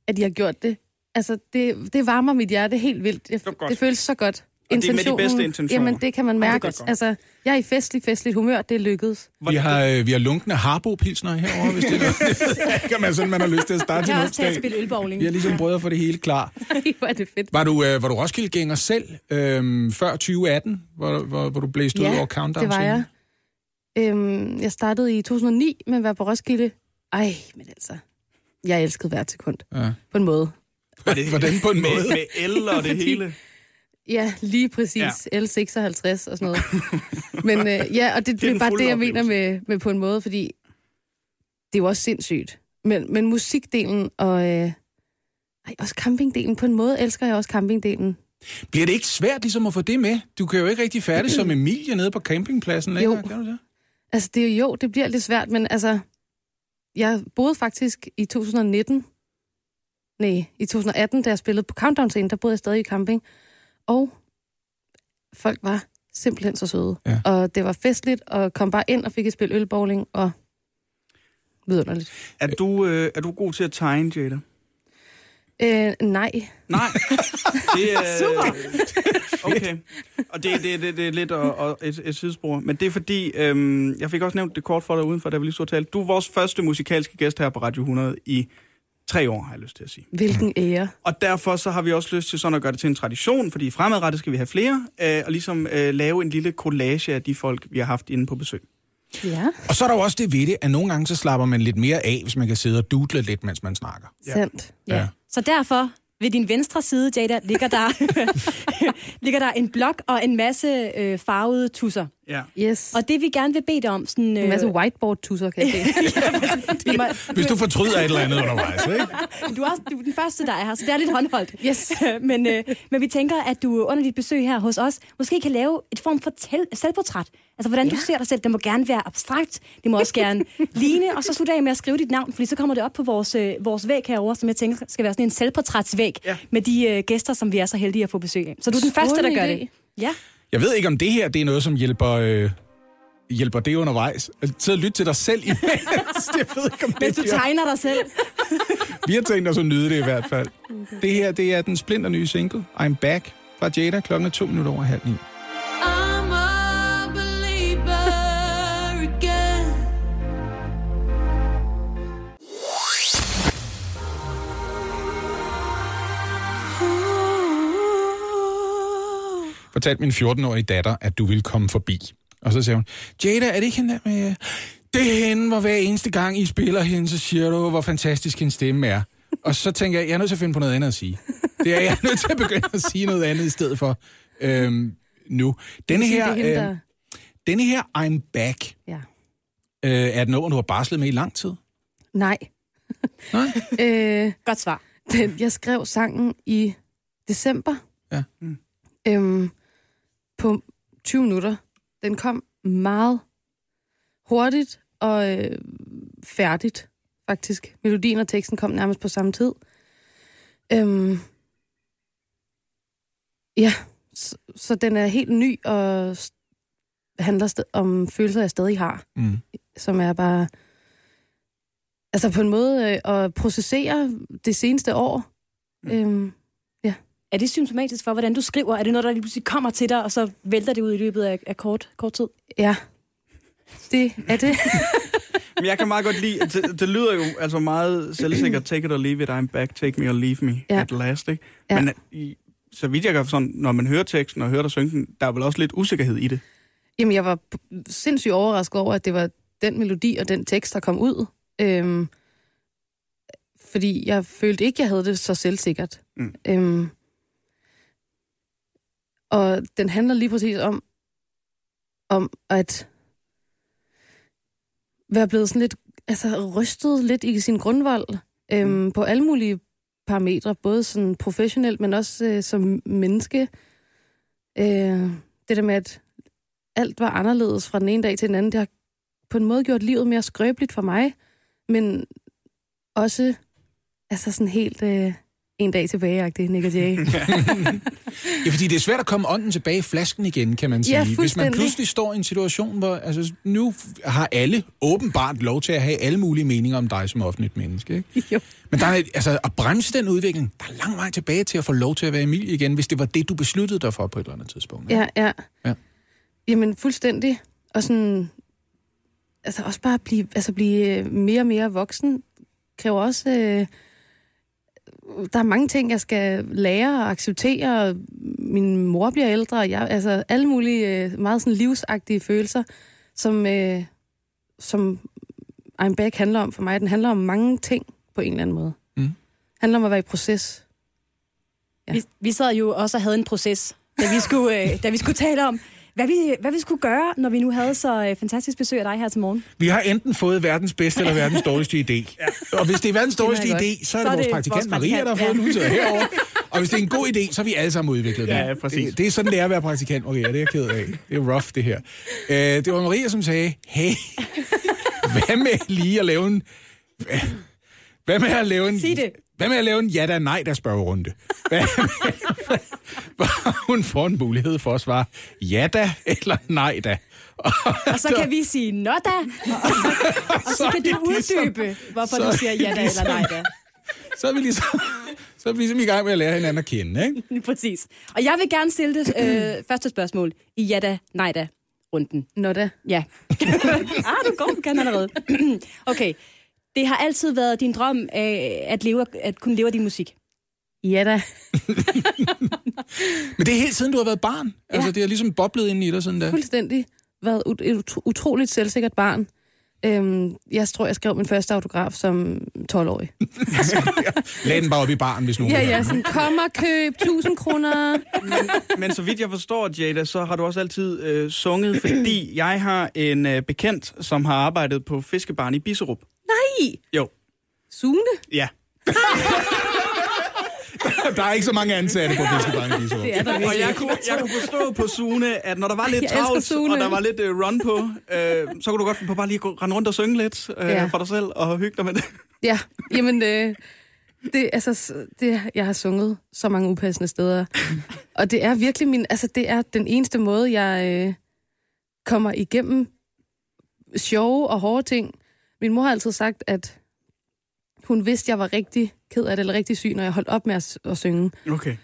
at I har gjort det. Altså, det, det varmer mit hjerte helt vildt. Det, det føles så godt. Og det er med de bedste intentionen- intentioner. Jamen, det kan man det er mærke. godt. altså, jeg er i festlig, festligt humør. Det lykkedes. Vi har, øh, vi har lunkende Harbo-pilsner herovre, hvis det er. (laughs) Det jeg om man, sådan, man har lyst til at starte Jeg sin har også taget at onsdag. spille ølbowling. Vi har ligesom prøvet at få det hele klar. (laughs) Hvor er det fedt. Var du, øh, var du Roskilde-gænger selv øhm, før 2018, hvor, hvor, hvor du blæste ud over countdown det var jeg. Øhm, jeg startede i 2009 med at være på Roskilde. Ej, men altså, jeg elskede hvert sekund. Ja. På en måde. Hvordan på en Med, måde? med el og det (laughs) hele. Ja, lige præcis. Ja. L56 og sådan noget. Men øh, ja, og det, det, er bare det, jeg mener oplevelse. med, med på en måde, fordi det er jo også sindssygt. Men, men musikdelen og øh, ej, også campingdelen, på en måde elsker jeg også campingdelen. Bliver det ikke svært ligesom at få det med? Du kan jo ikke rigtig færdig som (clears throat) Emilie nede på campingpladsen længere, Jo. kan du det? Altså, det er jo, det bliver lidt svært, men altså, jeg boede faktisk i 2019, nej, i 2018, da jeg spillede på Countdown-scenen, der boede jeg stadig i camping, og folk var simpelthen så søde. Ja. Og det var festligt, og kom bare ind og fik et spil ølbowling, og vidunderligt. Er du, øh, er du god til at tegne, Jada? Øh, nej. Nej. (laughs) Det er, Super. Okay. Og det, det, det, det er lidt og, og et, et sidespor. Men det er fordi, øhm, jeg fik også nævnt det kort for dig udenfor, da vi lige og talte. Du er vores første musikalske gæst her på Radio 100 i tre år, har jeg lyst til at sige. Hvilken ære. Og derfor så har vi også lyst til sådan at gøre det til en tradition, fordi fremadrettet skal vi have flere, øh, og ligesom øh, lave en lille collage af de folk, vi har haft inde på besøg. Ja, Og så er der jo også det ved det, at nogle gange så slapper man lidt mere af, hvis man kan sidde og dudle lidt, mens man snakker. sandt. Ja. Så derfor, ved din venstre side, Jada, ligger der, (laughs) (laughs) ligger der en blok og en masse øh, farvede tusser. Ja. Yes. Og det vi gerne vil bede dig om, sådan... Øh, en masse whiteboard-tusser, kan jeg se. vi må, Hvis du fortryder et eller andet undervejs, ikke? du, er også, du er den første, der er her, så det er lidt håndholdt. Yes. (laughs) men, øh, men vi tænker, at du under dit besøg her hos os, måske kan lave et form for tel- selvportræt. Altså, hvordan ja. du ser dig selv. Det må gerne være abstrakt. Det må også gerne ligne. Og så slutte af med at skrive dit navn, fordi så kommer det op på vores, øh, vores væg herovre, som jeg tænker skal være sådan en selvportrætsvæg Ja. med de øh, gæster, som vi er så heldige at få besøg af. Så du er den første, der Strålende gør idé. det. Ja. Jeg ved ikke, om det her det er noget, som hjælper... Øh hjælper det undervejs. Tid at lytte til dig selv i (laughs) det ved ikke, om det Hvis du tegner dig selv. Vi har tænkt os at nyde det i hvert fald. Okay. Det her, det er den splinter nye single, I'm Back, fra Jada, klokken 2 minutter over halv 9. Fortalte min 14-årige datter, at du ville komme forbi. Og så sagde hun, Jada, er det ikke hende der med... Det er hende, hvor hver eneste gang I spiller hende, så siger du, hvor fantastisk hendes stemme er. Og så tænker jeg, jeg er nødt til at finde på noget andet at sige. Det er jeg er nødt til at begynde at sige noget andet i stedet for øhm, nu. Denne her, er der- øh, denne her I'm Back, Ja. øh, er et nummer, du har barslet med i lang tid. Nej. Nej? (laughs) øh, Godt svar. den, jeg skrev sangen i december. Ja. Mm. Øhm, på 20 minutter. Den kom meget hurtigt og øh, færdigt, faktisk. Melodien og teksten kom nærmest på samme tid. Øhm, ja, så, så den er helt ny og handler st- om følelser, jeg stadig har Mm. som er bare... Altså på en måde øh, at processere det seneste år. Mm. Øhm, Er det symptomatisk for, hvordan du skriver? Er det noget, der lige pludselig kommer til dig, og så vælter det ud i løbet af, af kort, kort tid? ja, det er det. (laughs) Men jeg kan meget godt lide, det, det lyder jo altså meget selvsikkert, take it or leave it, I'm back, take me or leave me Ja. at last, ikke? Ja. Men i, så vidt jeg kan sådan, når man hører teksten og hører dig synge den, der er vel også lidt usikkerhed i det. Jamen, jeg var sindssygt overrasket over, at det var den melodi og den tekst, der kom ud. Øhm, fordi jeg følte ikke, jeg havde det så selvsikkert. Mm. Øhm, og den handler lige præcis om, om at være blevet sådan lidt, altså rystet lidt i sin grundvold øhm, mm. på alle mulige parametre, både sådan professionelt, men også øh, som menneske. Øh, det der med, at alt var anderledes fra den ene dag til den anden, det har på en måde gjort livet mere skrøbeligt for mig, men også altså sådan helt øh, en dag tilbage, Nick og Jay. (laughs) Ja, fordi det er svært at komme ånden tilbage i flasken igen, kan man sige. Ja, Hvis man pludselig står i en situation, hvor altså, nu har alle åbenbart lov til at have alle mulige meninger om dig som offentligt menneske. Ikke? (laughs) Jo. Men der er, altså, at bremse den udvikling, der er lang vej tilbage til at få lov til at være Emilie igen, hvis det var det, du besluttede dig for på et eller andet tidspunkt. ikke? Ja, ja. Ja. Jamen, fuldstændig. Og sådan... Altså, også bare blive, altså, blive mere og mere voksen kræver også... Øh, der er mange ting, jeg skal lære og acceptere. Min mor bliver ældre, og jeg, altså alle mulige øh, meget sådan livsagtige følelser, som, øh, som I'm Back handler om for mig. Den handler om mange ting på en eller anden måde. Mm. handler om at være i proces. Ja. Vi, vi sad jo også og havde en proces, da vi skulle, øh, da vi skulle tale om, hvad vi, hvad vi skulle gøre, når vi nu havde så øh, fantastisk besøg af dig her til morgen. Vi har enten fået verdens bedste eller verdens dårligste idé. (laughs) ja. Og hvis det er verdens dårligste idé, godt. så er det vores praktikant Maria, der har fået ja. den ud til herover. Og hvis det er en god idé, så har vi alle sammen udviklet den. Ja, ja, præcis. Det, det er sådan, det er at være praktikant, Maria. Det er jeg ked af. Det er rough, det her. Øh, det var Maria, som sagde, hey, (laughs) hvad med lige at lave en... Hvad med at lave en... Sig det. Hvad med at lave en ja da nej da spørgerunde? Hvad med, hvor hun får en mulighed for at svare ja da eller nej da. Og, Og så kan vi sige, nå da, og så, og så kan du uddybe, hvorfor så du siger ja da ligesom- eller nej da. så er vi ligesom, så er vi ligesom i gang med at lære hinanden at kende, ikke? Præcis. Og jeg vil gerne stille det øh, første spørgsmål i ja da, nej da runden. Nå da. Ja. (laughs) ah, du går, du kan allerede. (clears throat) okay. Det har altid været din drøm øh, at, leve, at kunne leve af din musik. Ja da. (laughs) Men det er helt siden, du har været barn. Ja. Altså, det er ligesom boblet ind i dig sådan der. Fuldstændig været ut- et ut- utroligt selvsikkert barn. Øhm, jeg tror, jeg skrev min første autograf som 12-årig. Lad (laughs) den bare op i baren, hvis nogen Ja, ja, sådan, kom og køb 1000 kroner. Men så vidt jeg forstår, Jada, så har du også altid øh, sunget, fordi jeg har en øh, bekendt, som har arbejdet på fiskebaren i Bisserup. Nej! Jo. Sune? Ja. (laughs) Der er ikke så mange ansatte på Fiskebaren i Det er der Og jeg kunne, jeg kunne forstå på Sune, at når der var lidt Jeg travlt, og der var lidt uh, run på, uh, så kunne du godt finde på bare lige at gå- rende rundt og synge lidt uh, Ja. for dig selv og hygge dig med det. Ja, jamen, øh, det, altså, det, jeg har sunget så mange upassende steder. Og det er virkelig min, altså, det er den eneste måde, jeg øh, kommer igennem sjove og hårde ting. Min mor har altid sagt, at hun vidste, jeg var rigtig ked af det, eller rigtig syg, når jeg holdt op med at, at synge. Okay.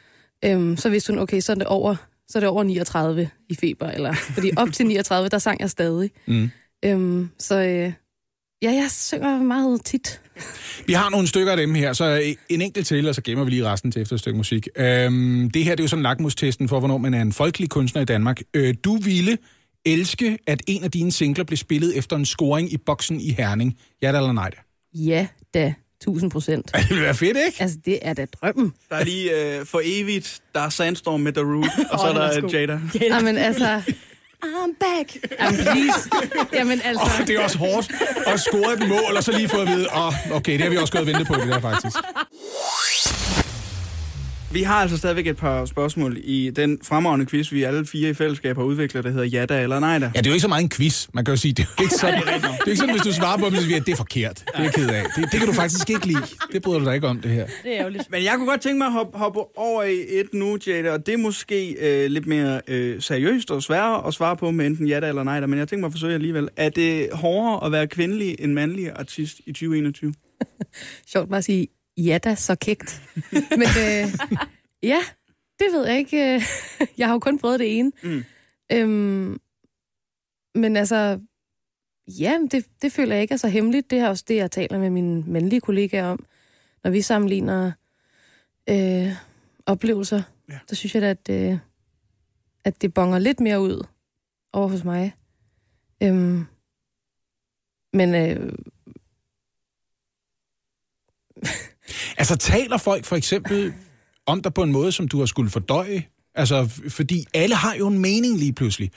Øhm, så vidste hun, okay, så er det over, så er det over 39 i feber, eller, fordi op til 39, der sang jeg stadig. Mm. Øhm, så øh, ja, jeg synger meget tit. Vi har nogle stykker af dem her, så en enkelt til, og så gemmer vi lige resten til efter et stykke musik. Øhm, det her det er jo sådan lakmustesten for, hvornår man er en folkelig kunstner i Danmark. Øh, du ville elske, at en af dine singler blev spillet efter en scoring i boksen i Herning. Ja da eller nej da? Ja, da. 1000 procent. Det ville være fedt, ikke? Altså, det er da drømmen. Der er lige uh, for evigt, der er Sandstorm med The Root, og så er er der god. Jada. Jamen, altså... I'm back. Jamen, please. Jamen, altså... Oh, det er også hårdt at score et mål, og så lige få at vide, oh, okay, det har vi også gået og ventet på, det der faktisk. Vi har altså stadigvæk et par spørgsmål i den fremragende quiz, vi alle fire i fællesskab har udviklet, der hedder ja da eller nej da. Ja, det er jo ikke så meget en quiz, man kan jo sige. Det er jo ikke sådan, det er ikke sådan hvis du svarer på dem, så siger, at det er forkert. Det er jeg ked af. Det, det kan du faktisk ikke lide. Det bryder du dig ikke om, det her. Det er ærgerligt. Men jeg kunne godt tænke mig at hoppe, hoppe over i et nu, Jada, og det er måske øh, lidt mere øh, seriøst og sværere at svare på med enten ja da eller nej da, men jeg tænker mig at forsøge alligevel. Er det hårdere at være kvindelig end mandlig artist i 2021? (laughs) Sjovt bare at sige, ja da, så kægt. Men øh, ja, det ved jeg ikke. (laughs) Jeg har jo kun prøvet det ene. Mm. Øhm, men altså, ja, det, det føler jeg ikke er så hemmeligt. Det er også det, jeg taler med mine mandlige kollegaer om. Når vi sammenligner øh, oplevelser, Ja. så synes jeg da, at, øh, at det bonger lidt mere ud over hos mig. Øhm, men øh, Altså, taler folk for eksempel om dig på en måde, som du har skulle fordøje? Altså, fordi alle har jo en mening lige pludselig.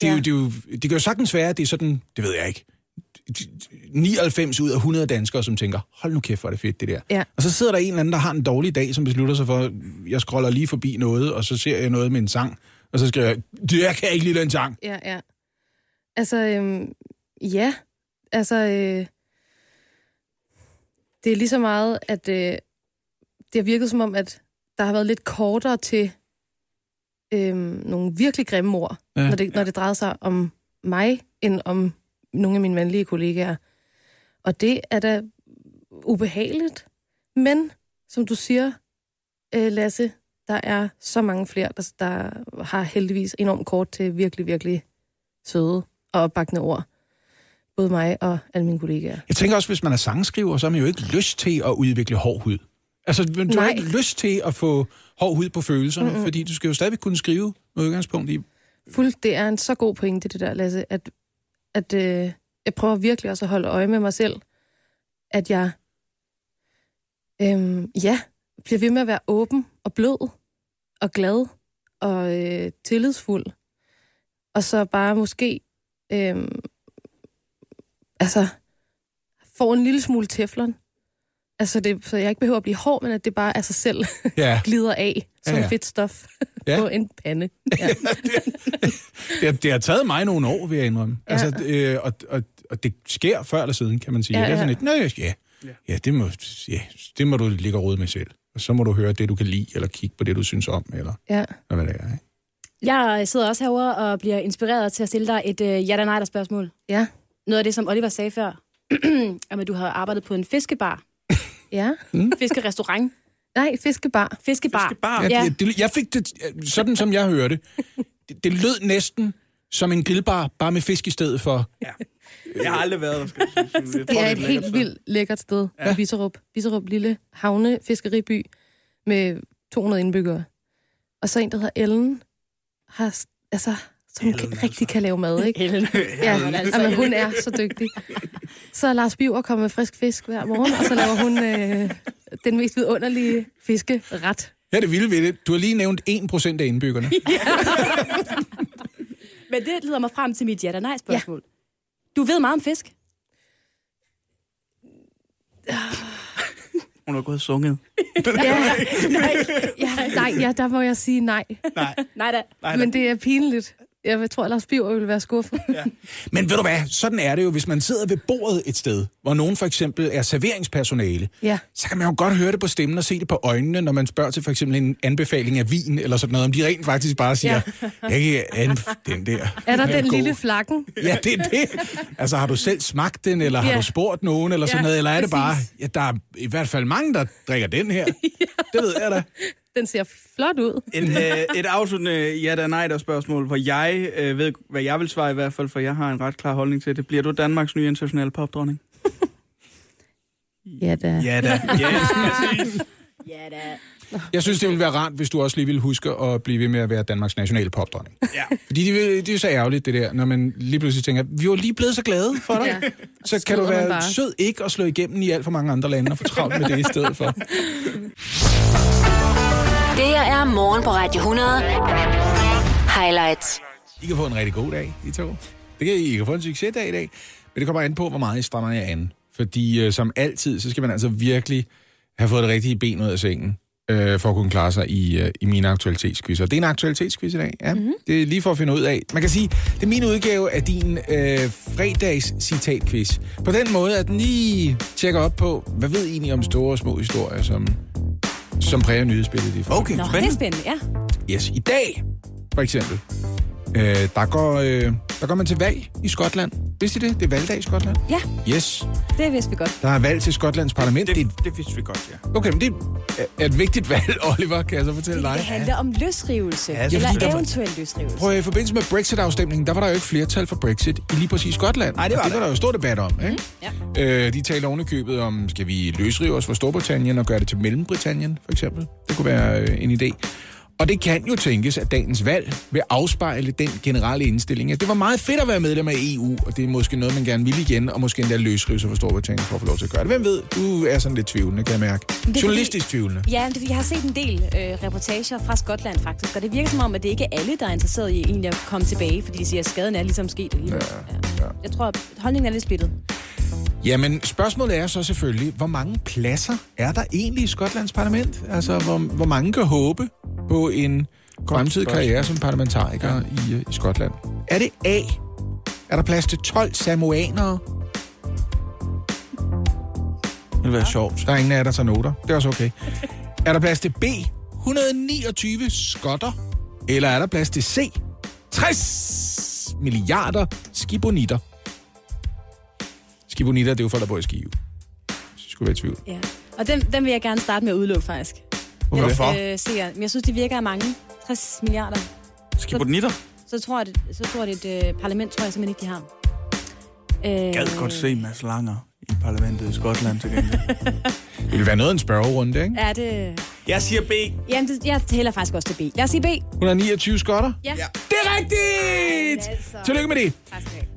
Det, er Ja. jo, det, er jo, det kan jo sagtens være, at det er sådan, det ved jeg ikke, 99 ud af 100 danskere, som tænker, hold nu kæft, hvor er det fedt, det der. Ja. Og så sidder der en eller anden, der har en dårlig dag, som beslutter sig for, jeg scroller lige forbi noget, og så ser jeg noget med en sang, og så skriver jeg, det jeg kan ikke lide den sang. Ja, ja. Altså, øhm, ja. Altså, øh, det er lige så meget, at øh, det har virket som om, at der har været lidt kortere til øhm, nogle virkelig grimme ord, Ja. ja. når, det, når det drejer sig om mig, end om nogle af mine mandlige kollegaer. Og det er da ubehageligt. Men, som du siger, øh, Lasse, der er så mange flere, der, der har heldigvis enormt kort til virkelig, virkelig søde og opbakkende ord. Både mig og alle mine kollegaer. Jeg tænker også, hvis man er sangskriver, så har man jo ikke lyst til at udvikle hård hud. Altså, du har Nej. ikke lyst til at få hård hud på følelserne, Mm-mm. fordi du skal jo stadigvæk kunne skrive med udgangspunkt i... Fuld, det er en så god pointe, det der, Lasse, at, at øh, jeg prøver virkelig også at holde øje med mig selv, at jeg øhm, ja, bliver ved med at være åben og blød og glad og øh, tillidsfuld. Og så bare måske øhm, altså får en lille smule teflon. Altså det, så jeg ikke behøver at blive hård, men at det bare af sig selv (laughs) Ja. (laughs) glider af som Ja, ja, fedt stof Ja. (laughs) på en pande. Ja. Det, har- det har taget mig nogle år, vil jeg indrømme. Ja. Altså, øh, og, og, og det sker før eller siden, kan man sige. Ja, Ja, det er sådan ja. lidt, nej, ja, ja, det må, ja, det må du ligge og rode med selv. Og så må du høre det, du kan lide, eller kigge på det, du synes om, eller ja. hvad det er. Ikke? Jeg sidder også herovre og bliver inspireret til at stille dig et uh, ja nej spørgsmål. Ja. Noget af det, som Oliver sagde før, (clears throat) om at du har arbejdet på en fiskebar. (laughs) Ja. Mm. Fiskerestaurant. Nej, fiskebar. Fiskebar. Fiskebar. Ja, Ja. det, det, jeg fik det, sådan som jeg hørte, det, det lød næsten som en grillbar, bare med fisk i stedet for. Jeg har aldrig været der, skal jeg sige. Jeg Det er er et helt sted. vildt lækkert sted, Ja. ja. Viserup. Viserup, lille havnefiskeriby med 200 indbyggere. Og så en, der hedder Ellen, har, altså, som Ellen, Ellen, rigtig kan lave mad, ikke? Ellen. Ja, Jamen, altså, Jamen, hun er så dygtig. Så er Lars Biver kommer med frisk fisk hver morgen, og så laver hun øh, den mest vidunderlige fiskeret. Ja, det vilde ved det. Du har lige nævnt 1% af indbyggerne. (laughs) Men det leder mig frem til mit ja nej spørgsmål. Ja. Du ved meget om fisk. Hun har gået og sunget. Ja, nej, ja, nej, ja, der må jeg sige nej. Nej. Nej da. Nej, Men det er pinligt. Jeg tror, at Lars Biver vil være skuffet. Ja. Men ved du hvad, sådan er det jo, hvis man sidder ved bordet et sted, hvor nogen for eksempel er serveringspersonale, ja. så kan man jo godt høre det på stemmen og se det på øjnene, når man spørger til for eksempel en anbefaling af vin eller sådan noget, om de rent faktisk bare siger, ja. jeg kan anf- den der. Er der er den god." lille flakken? Ja, det er det. Altså, har du selv smagt den, eller har Ja. du spurgt nogen, eller sådan Ja, noget, eller er det bare, præcis. ja, der er i hvert fald mange, der drikker den her. (laughs) Det ved jeg da. Den ser flot ud. (laughs) Et, øh, et afsluttende ja da nej spørgsmål, hvor jeg øh, ved, hvad jeg vil svare i hvert fald, for jeg har en ret klar holdning til det. Bliver du Danmarks nye internationale popdronning? Ja da. Ja da. (laughs) Yes, præcis. Ja da. Jeg synes, det ville være rart, hvis du også lige ville huske at blive ved med at være Danmarks nationale popdronning. Ja. Fordi det, det er jo så ærgerligt, det der, når man lige pludselig tænker, vi var lige blevet så glade for dig. Ja. Så kan du være sød ikke at slå igennem i alt for mange andre lande og få travlt med det i stedet for. (laughs) Det her er morgen på Radio 100. Highlights. I kan få en rigtig god dag, I to. Det kan I, kan få en succesdag i dag. Men det kommer an på, hvor meget I strammer jer an. Fordi øh, som altid, så skal man altså virkelig have fået det rigtige ben ud af sengen, øh, for at kunne klare sig i, øh, i mine aktualitetsquizzer. Det er en aktualitetsquiz i dag, ja. Mm-hmm. Det er lige for at finde ud af. Man kan sige, det er min udgave af din øh, fredags citatquiz. På den måde, at den lige tjekker op på, hvad ved I egentlig om store og små historier, som, som præger nyhedsbilledet i Okay, Nå, det er spændende. spændende, ja. Yes, i dag, for eksempel, øh, der, går, øh, der går man til valg i Skotland. Vidste I det? Det er valgdag i Skotland. Ja, Yes, det vidste vi godt. der er valg til Skotlands parlament. Det, Det, det det vidste vi godt, ja. okay, men det er et vigtigt valg, (laughs) Oliver, kan jeg så fortælle Det dig. handler om løsrivelse. Ja, eller fordi eventuel løsrivelse. Prøv at, i forbindelse med Brexit-afstemningen, der var der jo ikke flertal for Brexit i lige præcis Skotland. Nej, det var det der. var der jo stor debat om, ikke? Mhm, Ja. Øh, de taler ovenikøbet om, skal vi løsrive os fra Storbritannien og gøre det til Mellembritannien, for eksempel? Det kunne være øh, en idé. Og det kan jo tænkes, at dagens valg vil afspejle den generelle indstilling, at det var meget fedt at være medlem af EU, og det er måske noget, man gerne vil igen, og måske endda løsrive sig fra Storbritannien for at få lov til at gøre det. Hvem ved? Du er sådan lidt tvivlende, kan jeg mærke. fordi- Journalistisk tvivlende. Ja, det, fordi, jeg har set en del øh, reportager fra Skotland faktisk, og det virker som om, at det ikke er alle, der er interesseret i egentlig at komme tilbage, fordi de siger, at skaden er ligesom sket. Ja, ja. Jeg tror, at holdningen er lidt splittet. Jamen, spørgsmålet er så selvfølgelig, hvor mange pladser er der egentlig i Skotlands parlament? Altså, hvor, hvor mange kan håbe på en fremtidig karriere som parlamentariker ja. i, øh, i Skotland? Er det A? Er der plads til 12 samoanere? Det vil være sjovt. Der er ingen af jer, der tager noter. Det er også okay. Er der plads til B, 129 skotter? Eller er der plads til C, 60 milliarder skibonitter? Skibonitter, det er jo folk, der bor i Skive. Jeg skulle være i tvivl. Ja. Og den, den vil jeg gerne starte med at udelukke, faktisk. Hvorfor? Øh, ser. Men jeg synes, det virker af mange. 60 milliarder. Skibonitter? Så tror jeg, det, så tror jeg, det et øh, parlament, tror jeg simpelthen ikke, de har. Øh, Gad godt se Mads Langer i parlamentet i Skotland til gengæld. Det ville være noget af en spørgerunde, ikke? Ja, det... Jeg siger B. Jamen, det, jeg tæller faktisk også til B. Lad os sige B. 129 skotter? Ja. ja. Det er rigtigt! Tillykke med det.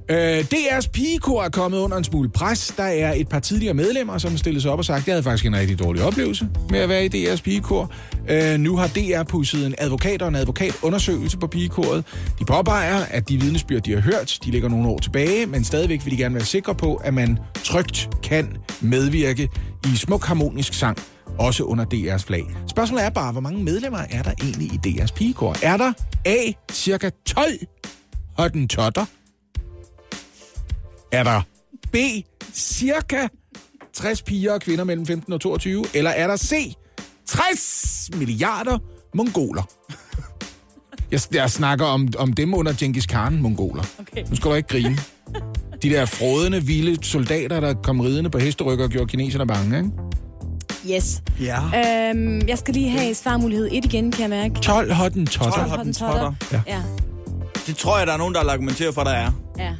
Øh, DR's pigekor er kommet under en smule pres. Der er et par tidligere medlemmer, som stillede sig op og sagt, jeg havde faktisk en rigtig dårlig oplevelse med at være i DR's pigekor. Øh, nu har DR pusset en advokat og en advokatundersøgelse på pigekoret. De påpeger, at de vidnesbyrd, de har hørt, de ligger nogle år tilbage, men stadigvæk vil de gerne være sikre på, at man trygt kan medvirke i smuk harmonisk sang, også under DR's flag. Spørgsmålet er bare, hvor mange medlemmer er der egentlig i DR's pigekor? Er der A, cirka 12 hottentotter? Er der B, cirka 60 piger og kvinder mellem 15 og 22? Eller er der C, 60 milliarder mongoler? Jeg, jeg snakker om, om dem under Genghis Khan, mongoler. Okay. Nu skal du ikke grine. De der frådende, vilde soldater, der kom ridende på hesterykker og gjorde kineserne bange, ikke? Yes. Ja. Øhm, jeg skal lige have svarmulighed 1 igen, kan jeg mærke. 12 hottentotter. 12 hottentotter. Ja. Ja. Det tror jeg, der er nogen, der vil argumentere for, der er. ja.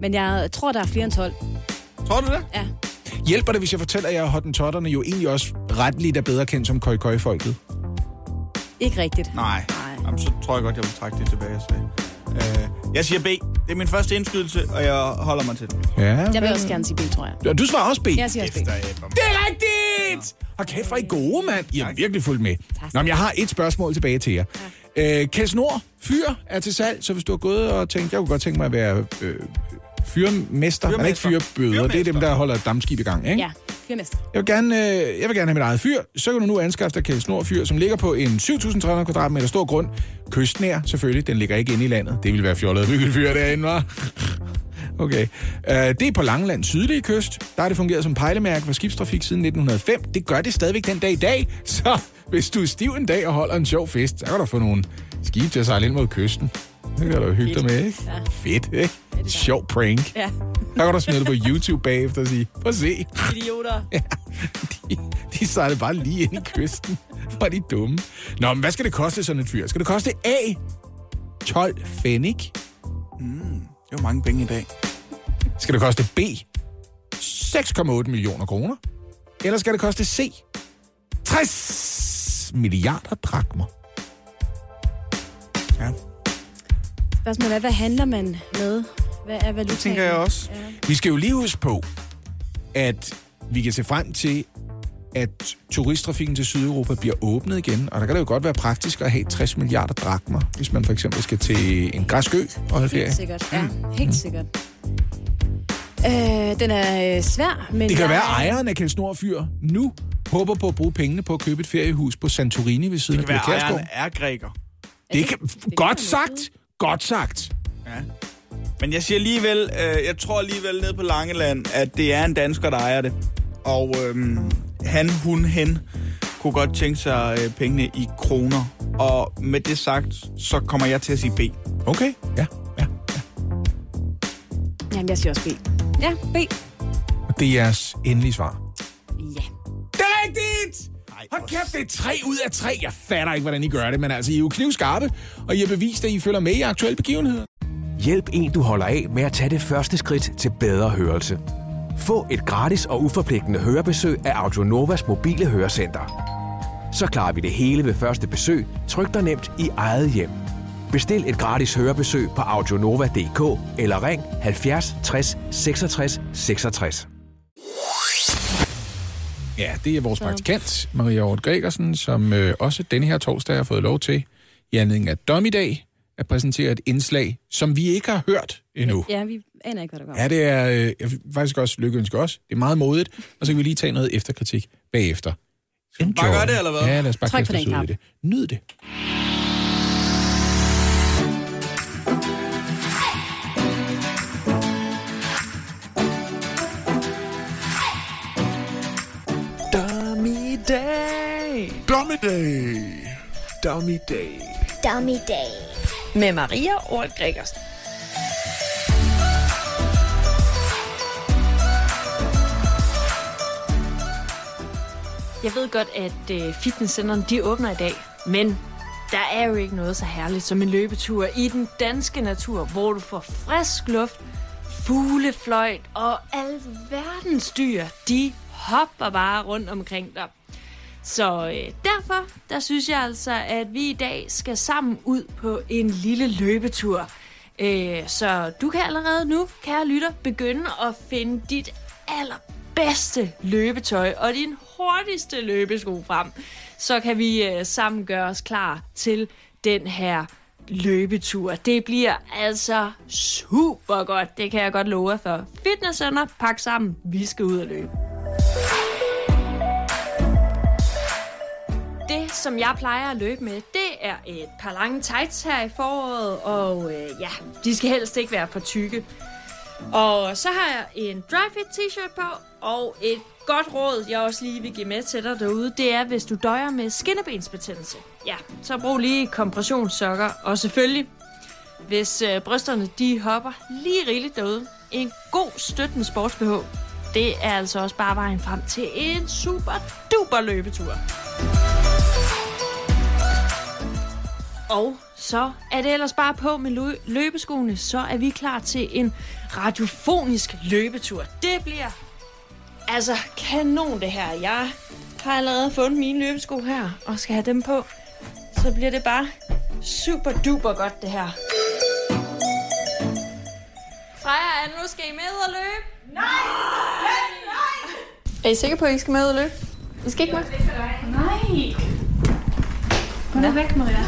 Men jeg tror, der er flere end 12. Tror du det? Ja. Hjælper det, hvis jeg fortæller jer, at hottentotterne jo egentlig også retligt er bedre kendt som koi-koi-folket? Ikke rigtigt. Nej. Nej. Jamen, så tror jeg godt, jeg vil trække det tilbage. Så. Øh, jeg siger B. Det er min første indskydelse, og jeg holder mig til det. Ja, Jeg vil også gerne sige B, tror jeg. Og du svarer også B. Jeg siger også B. Det er rigtigt! Og kæft, hvor I gode, mand. I har virkelig fulgt med. Nå, men jeg har et spørgsmål tilbage til jer. Øh, Kels Nord, fyr er til salg, så hvis du har gået og tænkt, jeg kunne godt tænke mig at være øh, fyrmester, men ikke fyrbøder. Det er dem, der holder et dammskib i gang, ikke? Ja, fyrmester. Jeg vil, gerne, øh, jeg vil gerne have mit eget fyr. Så kan du nu anskaffe dig Kjeld Snor fyr, som ligger på en 7.300 kvadratmeter stor grund. Kystnær, selvfølgelig. Den ligger ikke inde i landet. Det vil være fjollet at bygge et fyr derinde, var. (laughs) Okay. Uh, det er på Langeland sydlige kyst. Der har det fungeret som pejlemærke for skibstrafik siden 1905. Det gør det stadigvæk den dag i dag. (laughs) Så hvis du er stiv en dag og holder en sjov fest, så kan du få nogle skibe til at sejle ind mod kysten. Det kan du hygge dig med, ikke? Ja. Fedt, ikke? Sjov prank. Ja. Der kan du smide det på YouTube bagefter og sige, prøv at se. Idioter. (laughs) Ja, de, de sejlede bare lige ind i kysten. Var de dumme. Nå, men hvad skal det koste sådan et fyr? Skal det koste A, 12 fennig? Mm, det er jo mange penge i dag. Skal det koste B, 6,8 millioner kroner? Eller skal det koste C, 60 milliarder drakmer? Ja. Spørgsmålet er, hvad handler man med? Hvad er valutaen? Det tænker jeg også. Ja. Vi skal jo lige huske på, at vi kan se frem til, at turisttrafikken til Sydeuropa bliver åbnet igen, og der kan det jo godt være praktisk at have 60 milliarder drakmer, hvis man for eksempel skal til en græsk ø og holde ferie. Helt sikkert, ja. Helt sikkert. Øh, den er øh, svær, men... Det kan være, at ejeren af Kjeld Snor Fyr nu håber på at bruge pengene på at købe et feriehus på Santorini ved siden Det kan af være, ejeren er græker. Det kan... Godt sagt! Godt sagt! Ja. Men jeg siger alligevel, øh, jeg tror alligevel ned på Langeland, at det er en dansker, der ejer det. Og øhm, han, hun, hen kunne godt tænke sig øh, pengene i kroner. Og med det sagt, så kommer jeg til at sige B. Okay, ja. Jamen, jeg siger også B. Ja, B. Og det er jeres endelige svar. Ja. Det er rigtigt! Hold kæft, det er tre ud af tre. Jeg fatter ikke, hvordan I gør det, men altså, I er jo knivskarpe, og I har bevist, at I følger med i aktuelle begivenheder. Hjælp en, du holder af med at tage det første skridt til bedre hørelse. Få et gratis og uforpligtende hørebesøg af Audionovas mobile hørecenter. Så klarer vi det hele ved første besøg, tryk dig nemt i eget hjem. Bestil et gratis hørebesøg på audionova.dk eller ring 70 60 66 66. Ja, det er vores praktikant, Maria Aarhus Gregersen, som øh, også denne her torsdag har fået lov til, i anledning af Dommedag, at præsentere et indslag, som vi ikke har hørt endnu. Ja, vi aner ikke, hvad der går. Ja, det er øh, jeg vil faktisk også lykkeønske os. Det er meget modigt, og så kan vi lige tage noget efterkritik bagefter. Enjoy. bare gøre det, eller hvad? Ja, lad os bare Tryk kaste på os den ud i det. Nyd det. Dommedag. Dommedag. Dommedag. Dommedag. Med Maria Ort Gregersen. Jeg ved godt, at øh, fitnesscenterne de åbner i dag, men der er jo ikke noget så herligt som en løbetur i den danske natur, hvor du får frisk luft, fuglefløjt og alverdens dyr, de hopper bare rundt omkring dig. Så øh, derfor, der synes jeg altså, at vi i dag skal sammen ud på en lille løbetur. Øh, så du kan allerede nu, kære lytter, begynde at finde dit allerbedste løbetøj og din hurtigste løbesko frem. Så kan vi øh, sammen gøre os klar til den her løbetur. Det bliver altså super godt. Det kan jeg godt love jer for. Fitnesscenter, pak sammen. Vi skal ud og løbe. Det, som jeg plejer at løbe med, det er et par lange tights her i foråret, og øh, ja, de skal helst ikke være for tykke. Og så har jeg en dry fit t-shirt på, og et godt råd, jeg også lige vil give med til dig derude, det er, hvis du døjer med skinnebensbetændelse. Ja, så brug lige kompressionssokker, og selvfølgelig, hvis øh, brysterne de hopper lige rigeligt derude, en god støttende sports BH, det er altså også bare vejen frem til en super duper løbetur. Og så er det ellers bare på med lø- løbeskoene, så er vi klar til en radiofonisk løbetur. Det bliver altså kanon det her. Jeg har allerede fundet mine løbesko her, og skal have dem på. Så bliver det bare super duper godt det her. Freja, Anne, nu skal I med og løbe? Nej! Nej! Er I sikre på, at I skal med og løbe? I skal ikke med? Nej. Gå nu væk, Maria.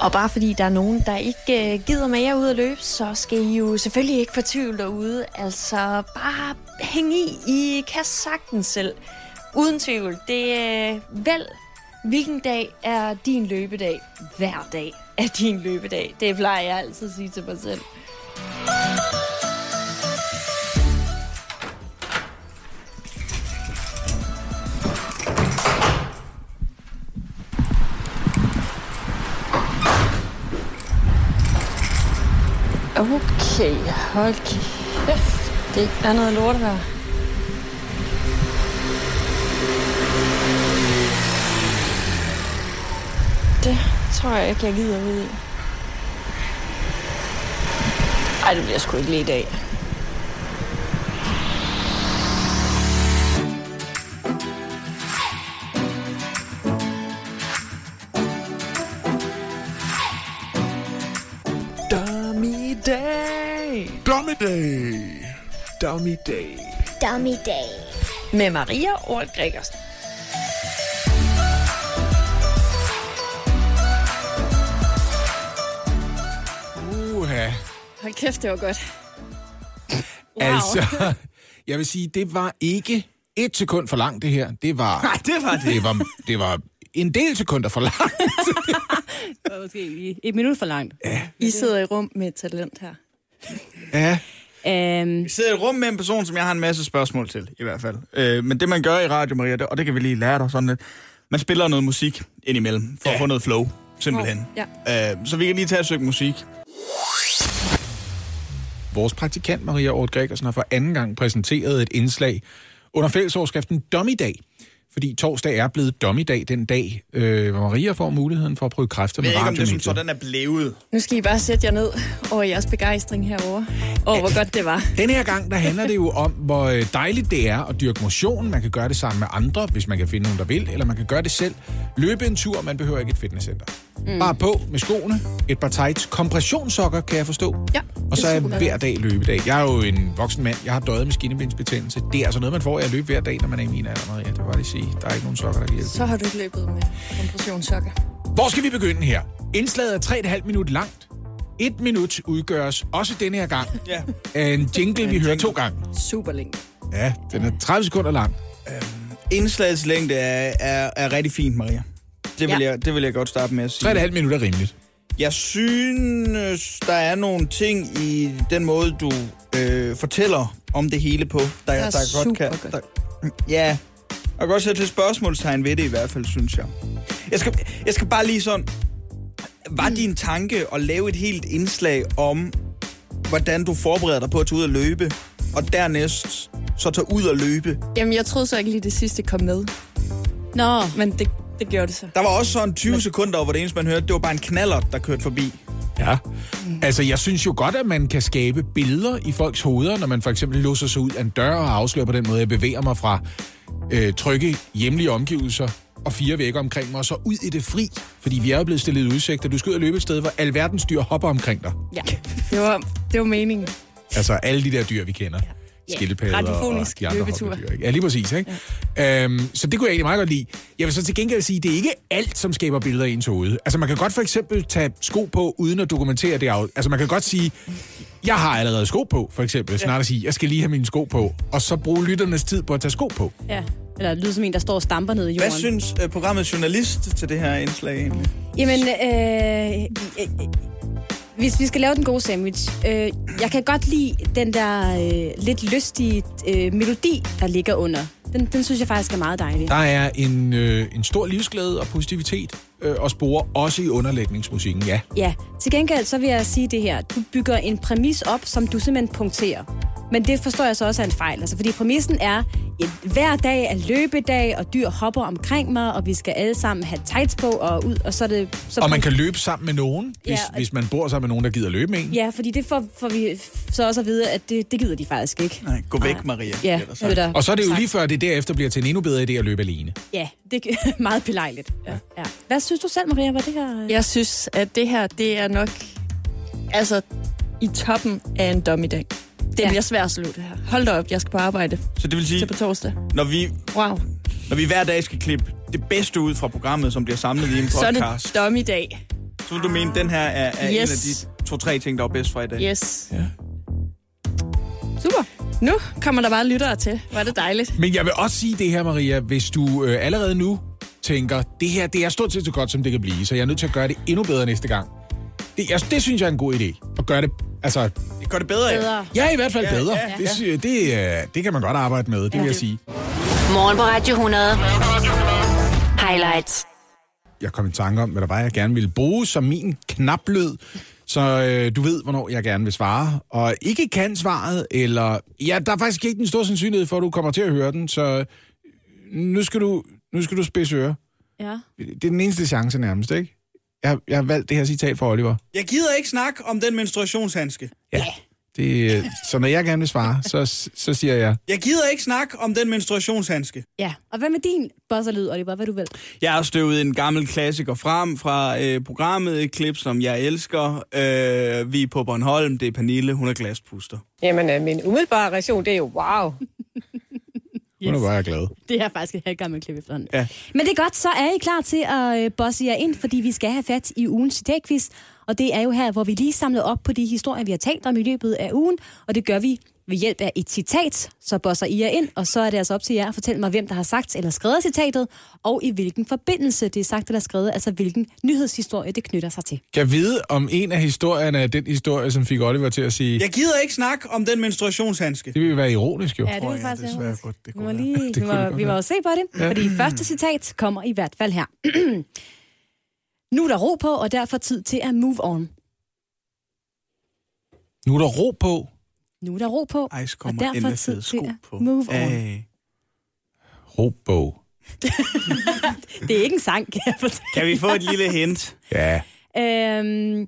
Og bare fordi der er nogen, der ikke øh, gider med jer ud at løbe, så skal I jo selvfølgelig ikke fortvivle derude. Altså bare hæng i. I kan sagtens selv. Uden tvivl. Det er vel, hvilken dag er din løbedag? Hver dag er din løbedag. Det plejer jeg altid at sige til mig selv. Okay, hold kæft. Det er noget lortevejr. Det tror jeg ikke, jeg gider ud i. Ej, det bliver sgu ikke lige i dag. Dommedag. Dommedag. Dommedag. Dommedag. Med Maria Ort Gregersen. Uha. Hold kæft, det var godt. Wow. Altså, jeg vil sige, det var ikke et sekund for langt, det her. Det var... (laughs) Nej, det var det. Det var, det var en del sekunder for langt. (laughs) Det var måske et minut for langt. Ja. I sidder i rum med et talent her. Ja. Um, Vi sidder i et rum med en person, som jeg har en masse spørgsmål til, i hvert fald. Øh, men det, man gør i Radio, Maria, det, og det kan vi lige lære dig sådan lidt, man spiller noget musik indimellem, for ja. at få noget flow, simpelthen. Ja. Øh, så vi kan lige tage et stykke musik. Vores praktikant Maria Ort Gregersen har for anden gang præsenteret et indslag under fællesoverskriften Dommedag. Fordi torsdag er blevet dommedag den dag, øh, hvor Maria får muligheden for at prøve kræfter Jeg med ved ikke, om det er som sådan er blevet. Nu skal I bare sætte jer ned over jeres begejstring herover. Og hvor godt det var. Den her gang, der handler det jo om, hvor øh, dejligt det er at dyrke motion. Man kan gøre det sammen med andre, hvis man kan finde nogen, der vil, eller man kan gøre det selv. Løbe en tur, man behøver ikke et fitnesscenter. Mm. Bare på med skoene, et par tights, kompressionssokker, kan jeg forstå. Ja, Og så er godt. hver dag løbedag. Jeg er jo en voksen mand, jeg har døjet med skinnebindsbetændelse. Det er altså noget, man får af at løbe hver dag, når man er i min alder, Maria. Det bare lige sige. Der er ikke nogen sokker, der kan hjælpe. Så har du ikke løbet med kompressionssokker. Hvor skal vi begynde her? Indslaget er 3,5 minut langt. Et minut udgøres også denne her gang Ja. af en jingle, vi hører to gange. Super længe. Ja, den er 30 sekunder lang. Indslagets længde er, er, er rigtig fint, Maria. Det vil, Ja. jeg, det vil jeg godt starte med at sige. 3,5 minutter er rimeligt. Jeg synes, der er nogle ting i den måde, du øh, fortæller om det hele på, der, er der godt super kan... godt. Der, ja, Jeg kan godt sætte lidt spørgsmålstegn ved det i hvert fald, synes jeg. Jeg skal, jeg skal bare lige sådan... Var din tanke at lave et helt indslag om, hvordan du forbereder dig på at tage ud og løbe, og dernæst så tage ud og løbe? Jamen, jeg troede så ikke lige det sidste kom med. Nå. Men det, det gjorde det så. Der var også sådan 20 sekunder, hvor det eneste, man hørte, det var bare en knaller, der kørte forbi. Ja. Altså, jeg synes jo godt, at man kan skabe billeder i folks hoveder, når man for eksempel låser sig ud af en dør og afslører på den måde, jeg bevæger mig fra øh, trygge hjemlige omgivelser og fire vægge omkring mig, og så ud i det fri. Fordi vi er jo blevet stillet i udsigt, at du skal ud og løbe et sted, hvor alverdens dyr hopper omkring dig. Ja, det var, det var meningen. Altså alle de der dyr, vi kender. Ja. Skildpadder Radiofonisk og de andre løbetur. hoppedyr, ikke? Ja, lige præcis. Ikke? Ja. Øhm, så det kunne jeg egentlig meget godt lide. Jeg vil så til gengæld sige, at det er ikke alt, som skaber billeder i ens hoved. Altså man kan godt for eksempel tage sko på, uden at dokumentere det. af- Altså man kan godt sige, jeg har allerede sko på, for eksempel. Snart at sige, jeg skal lige have mine sko på. Og så bruge lytternes tid på at tage sko på. Ja. Eller det lyder som en, der står og stamper ned i jorden. Hvad synes øh, programmet journalist til det her indslag egentlig? Jamen, øh, øh, øh, hvis vi skal lave den gode sandwich, øh, jeg kan godt lide den der øh, lidt lystige øh, melodi, der ligger under. Den, den synes jeg faktisk er meget dejlig. Der er en, øh, en stor livsglæde og positivitet øh, og spore, også i underlægningsmusikken, ja. Ja, til gengæld så vil jeg sige det her. Du bygger en præmis op, som du simpelthen punkterer. Men det forstår jeg så også er en fejl. Altså, fordi præmissen er, at hver dag er løbedag, og dyr hopper omkring mig, og vi skal alle sammen have tights på og ud, og så er det... Så Og man kan løbe sammen med nogen, hvis, Ja, ja, og- hvis man bor sammen med nogen, der gider løbe med en. Ja, fordi det får, får vi så også at vide, at det, det gider de faktisk ikke. Nej, gå væk, Maria. Ja, der Og så er det jo lige før, det derefter bliver til en endnu bedre idé at løbe alene. Ja, det er (laughs) meget belejligt. Ja. Ja. Hvad synes du selv, Maria, var det her? Jeg synes, at det her, det er nok altså i toppen af en dommedag. Det Ja. bliver svært at slå det her. Hold da op, jeg skal på arbejde Så det vil sige, til på torsdag. når vi, Wow. når vi hver dag skal klippe det bedste ud fra programmet, som bliver samlet i en Så er podcast, det dommedag. så vil du mene, at den her er, er en af Yes. de to-tre ting, der var bedst fra i dag? Yes. Ja. Super. Nu kommer der bare lyttere til. Var det dejligt. Men jeg vil også sige det her, Maria, hvis du øh, allerede nu tænker, det her det er stort set så godt, som det kan blive, så jeg er nødt til at gøre det endnu bedre næste gang. Det, jeg, det synes jeg er en god idé. At gøre det, altså... Det gør det bedre, ja. Bedre. Ja, i hvert fald Ja, bedre. ja, Det, sy- det, øh, det kan man godt arbejde med, det vil jeg sige. Morgen på Radio 100. Highlights. Jeg kom i tanke om, hvad der var, jeg gerne ville bruge som min knaplyd, så øh, du ved, hvornår jeg gerne vil svare. Og ikke kan svaret, eller... Ja, der er faktisk ikke den store sandsynlighed for, at du kommer til at høre den, så øh, nu skal du, nu skal du spidse øre. Ja. Det er den eneste chance nærmest, ikke? Jeg, jeg har valgt det her citat for Oliver. Jeg gider ikke snakke om den menstruationshandske. Ja. Det, så når jeg gerne vil svare, så, så siger jeg... Jeg gider ikke snakke om den menstruationshandske. Ja, og hvad med din bosserlyd, Oliver? Hvad du vil? Jeg har støvet en gammel klassiker frem fra øh, programmet, et klip, som jeg elsker. Øh, vi er på Bornholm, det er Pernille, hun er glaspuster. Jamen, øh, min umiddelbare reaktion, det er jo wow. (laughs) Yes. Nu var jeg glad. Det er faktisk et helt gammelt klip efterhånden. Ja. Men det er godt, så er I klar til at øh, bosse jer ind, fordi vi skal have fat i ugens citatquiz. Og det er jo her, hvor vi lige samler op på de historier, vi har talt om i løbet af ugen. Og det gør vi ved hjælp af et citat. Så bosser I jer ind, og så er det altså op til jer at fortælle mig, hvem der har sagt eller skrevet citatet, og i hvilken forbindelse det er sagt eller skrevet, altså hvilken nyhedshistorie det knytter sig til. Kan jeg vide, om en af historierne er den historie, som fik Oliver til at sige... Jeg gider ikke snakke om den menstruationshandske. Det vil være ironisk, jo. Ja, det Åh vil ja, faktisk det være godt. Det Vi må, lige, (laughs) Det vi, det må, godt vi må se på det, ja. fordi første citat kommer i hvert fald her. (clears throat) nu er der ro på, og derfor tid til at move on. Nu er der ro på. Nu er der ro på, Ejs og kommer derfor med tid fede til sko at på. move on. Hey. Ro på. Det er ikke en sang, kan jeg fortælle. Kan vi få et lille hint? Ja. Øhm,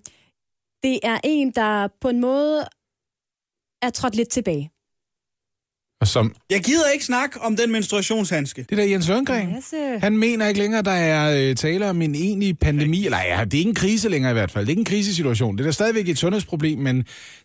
det er en, der på en måde er trådt lidt tilbage. Og som... Jeg gider ikke snakke om den menstruationshandske. Det der Jens Lundgren. Yes. Han mener ikke længere, der er øh, tale om en egentlig pandemi. Eller ja, det er ikke en krise længere i hvert fald. Det er ikke en krisesituation. Det er da stadigvæk et sundhedsproblem, men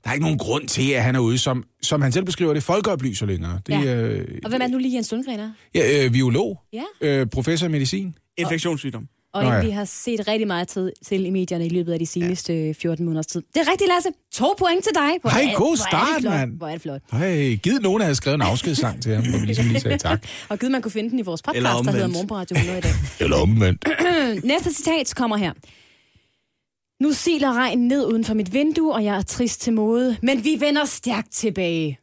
der er ikke nogen grund til, at han er ude som, som han selv beskriver det, folkeoplyser længere. Det Ja. øh, Og hvem er nu lige Jens Lundgren er? ja, øh, biolog, Ja. øh, professor i medicin. Infektionssygdom. Og Nå en, ja. vi har set rigtig meget tid til i medierne i løbet af de seneste ja. 14 måneders tid. Det er rigtigt, Lasse. To point til dig. Hvor Hej, er- god start, flot. mand. Hvor er det flot. Hej, givet nogen havde skrevet en afskedssang til ham, hvor vi ligesom lige sagde tak. (laughs) Og givet man kunne finde den i vores Eller podcast, der hedder. Morgen på Radio 100 i dag. (laughs) Eller omvendt. (clears throat) Næste citat kommer her. Nu siler regnen ned uden for mit vindue, og jeg er trist til mode, men vi vender stærkt tilbage.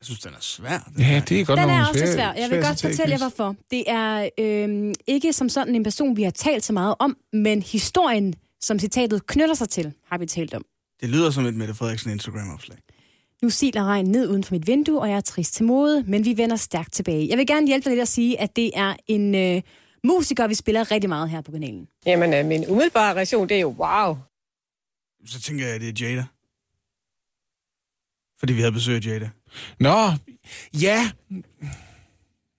Jeg synes, den er svær. Ja, det er godt Den nok er en også svær- svær. Jeg svær vil godt fortælle jer, hvorfor. Det er øh, ikke som sådan en person, vi har talt så meget om, men historien, som citatet knytter sig til, har vi talt om. Det lyder som et Mette Frederiksen Instagram-opslag. Nu siler regn ned uden for mit vindue, og jeg er trist til mode, men vi vender stærkt tilbage. Jeg vil gerne hjælpe dig lidt at sige, at det er en øh, musiker, vi spiller rigtig meget her på kanalen. Jamen, øh, min umiddelbare reaktion, det er jo wow. Så tænker jeg, at det er Jada. Fordi vi havde besøg af Jada. Nå, ja.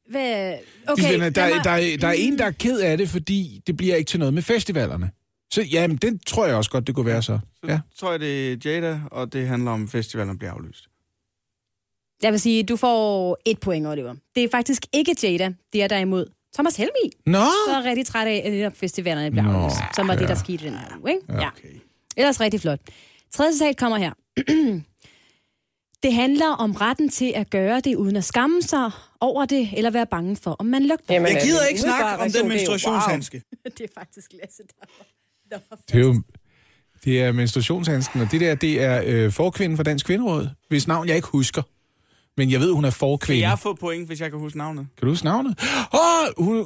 Hvad? Okay, venner, der, der, er- der er en, der er ked af det, fordi det bliver ikke til noget med festivalerne. Så jamen, den tror jeg også godt, det kunne være så. Ja. Så tror jeg, det er Jada, og det handler om, at festivalen bliver aflyst. Jeg vil sige, du får et point, Oliver. Det er faktisk ikke Jada, det er derimod Thomas Helmi. Nå! Så er rigtig træt af, at netop festivalerne bliver Nå, aflyst, som var det, der skete den her uge. Ikke? Ja, okay. Ellers rigtig flot. Tredje citat kommer her. (clears throat) det handler om retten til at gøre det, uden at skamme sig over det, eller være bange for, om man lugter. Jamen, Jeg gider øh, ikke snakke om den er menstruationshandske. (laughs) det er faktisk Lasse, der der var Det er jo det er menstruationshandsken, og det der, det er øh, forkvinden for Dansk Kvinderåd, hvis navn jeg ikke husker. Men jeg ved, hun er Kan forkvinde. jeg få point, hvis jeg kan huske navnet? Kan du huske navnet? Åh, oh, hun...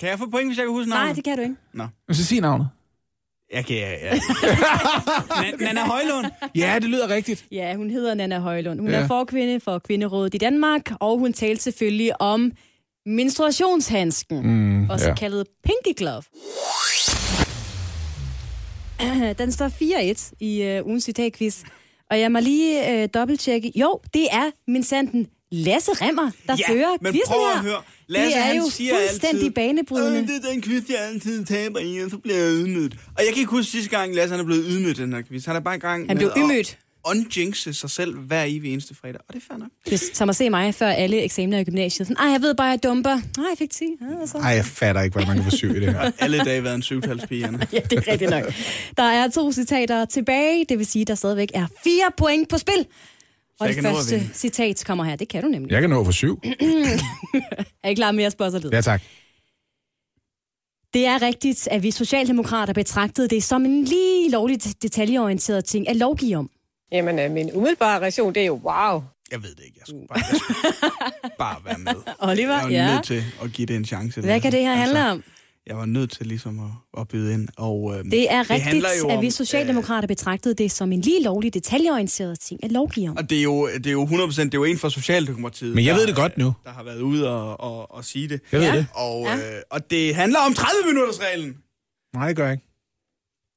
Kan jeg få point, hvis jeg kan huske navnet? Nej, det kan du ikke. Nå. Så sig navnet. Kan, ja. ja. (laughs) Na- Nana Højlund. Ja, det lyder rigtigt. Ja, hun hedder Nana Højlund. Hun Ja. er forkvinde for Kvinderådet i Danmark, og hun talte selvfølgelig om menstruationshandsken, Mm, også ja. kaldet Pinky Glove. (clears throat) Den står 4-1 i uh, ugens citatquiz, og jeg må lige uh, dobbelttjekke. Jo, det er min sanden Lasse Remmer, der Ja, fører men quizzen prøv at her. høre. Lasse, det er han jo siger fuldstændig altid, banebrydende. "Øh, det er den quiz, jeg altid taber i, og så bliver jeg ydmygt. Og jeg kan ikke huske sidste gang, Lasse han er blevet ydmygt i den her quiz. Han er bare i gang Han blev med ydmygt. at unjinxe sig selv hver evig eneste fredag. Og det er fair nok. Det er som at se mig før alle eksamener i gymnasiet. Sådan, Ej, jeg ved bare, jeg dumper. Nej, jeg fik 10. Ja, så. Ej, jeg fatter ikke, hvad man kan få syg i det her. (laughs) Alle dage været en syvtalspige. (laughs) Ja, det er rigtigt nok. Der er to citater tilbage, det vil sige, der stadigvæk er fire point på spil. Og jeg det første citat kommer her. Det kan du nemlig. Jeg kan nå for syv. (clears throat) er I klar med at spørge sig lidt? Ja, tak. Det er rigtigt, at vi socialdemokrater betragtede det som en lige lovligt detaljeorienteret ting at lovgive om. Jamen, øh, min umiddelbare reaktion, det er jo wow. Jeg ved det ikke. Jeg skulle bare, jeg skulle (laughs) bare være med. Oliver, jeg var ja. nødt til at give det en chance. Hvad kan det her handle Altså, om? Jeg var nødt til ligesom at, at byde ind. Og, øhm, Det er rigtigt, handler jo at om, vi socialdemokrater betragtede det som en lige lovlig detaljeorienteret ting at lovgive om. Og det er jo, det er jo 100%, det er jo en fra Socialdemokratiet. Men jeg der, ved det godt nu. Der har været ude og, og, og sige det. Jeg ved det. Og, Ja. øh, og det handler om 30 minutters reglen. Nej, det gør jeg ikke.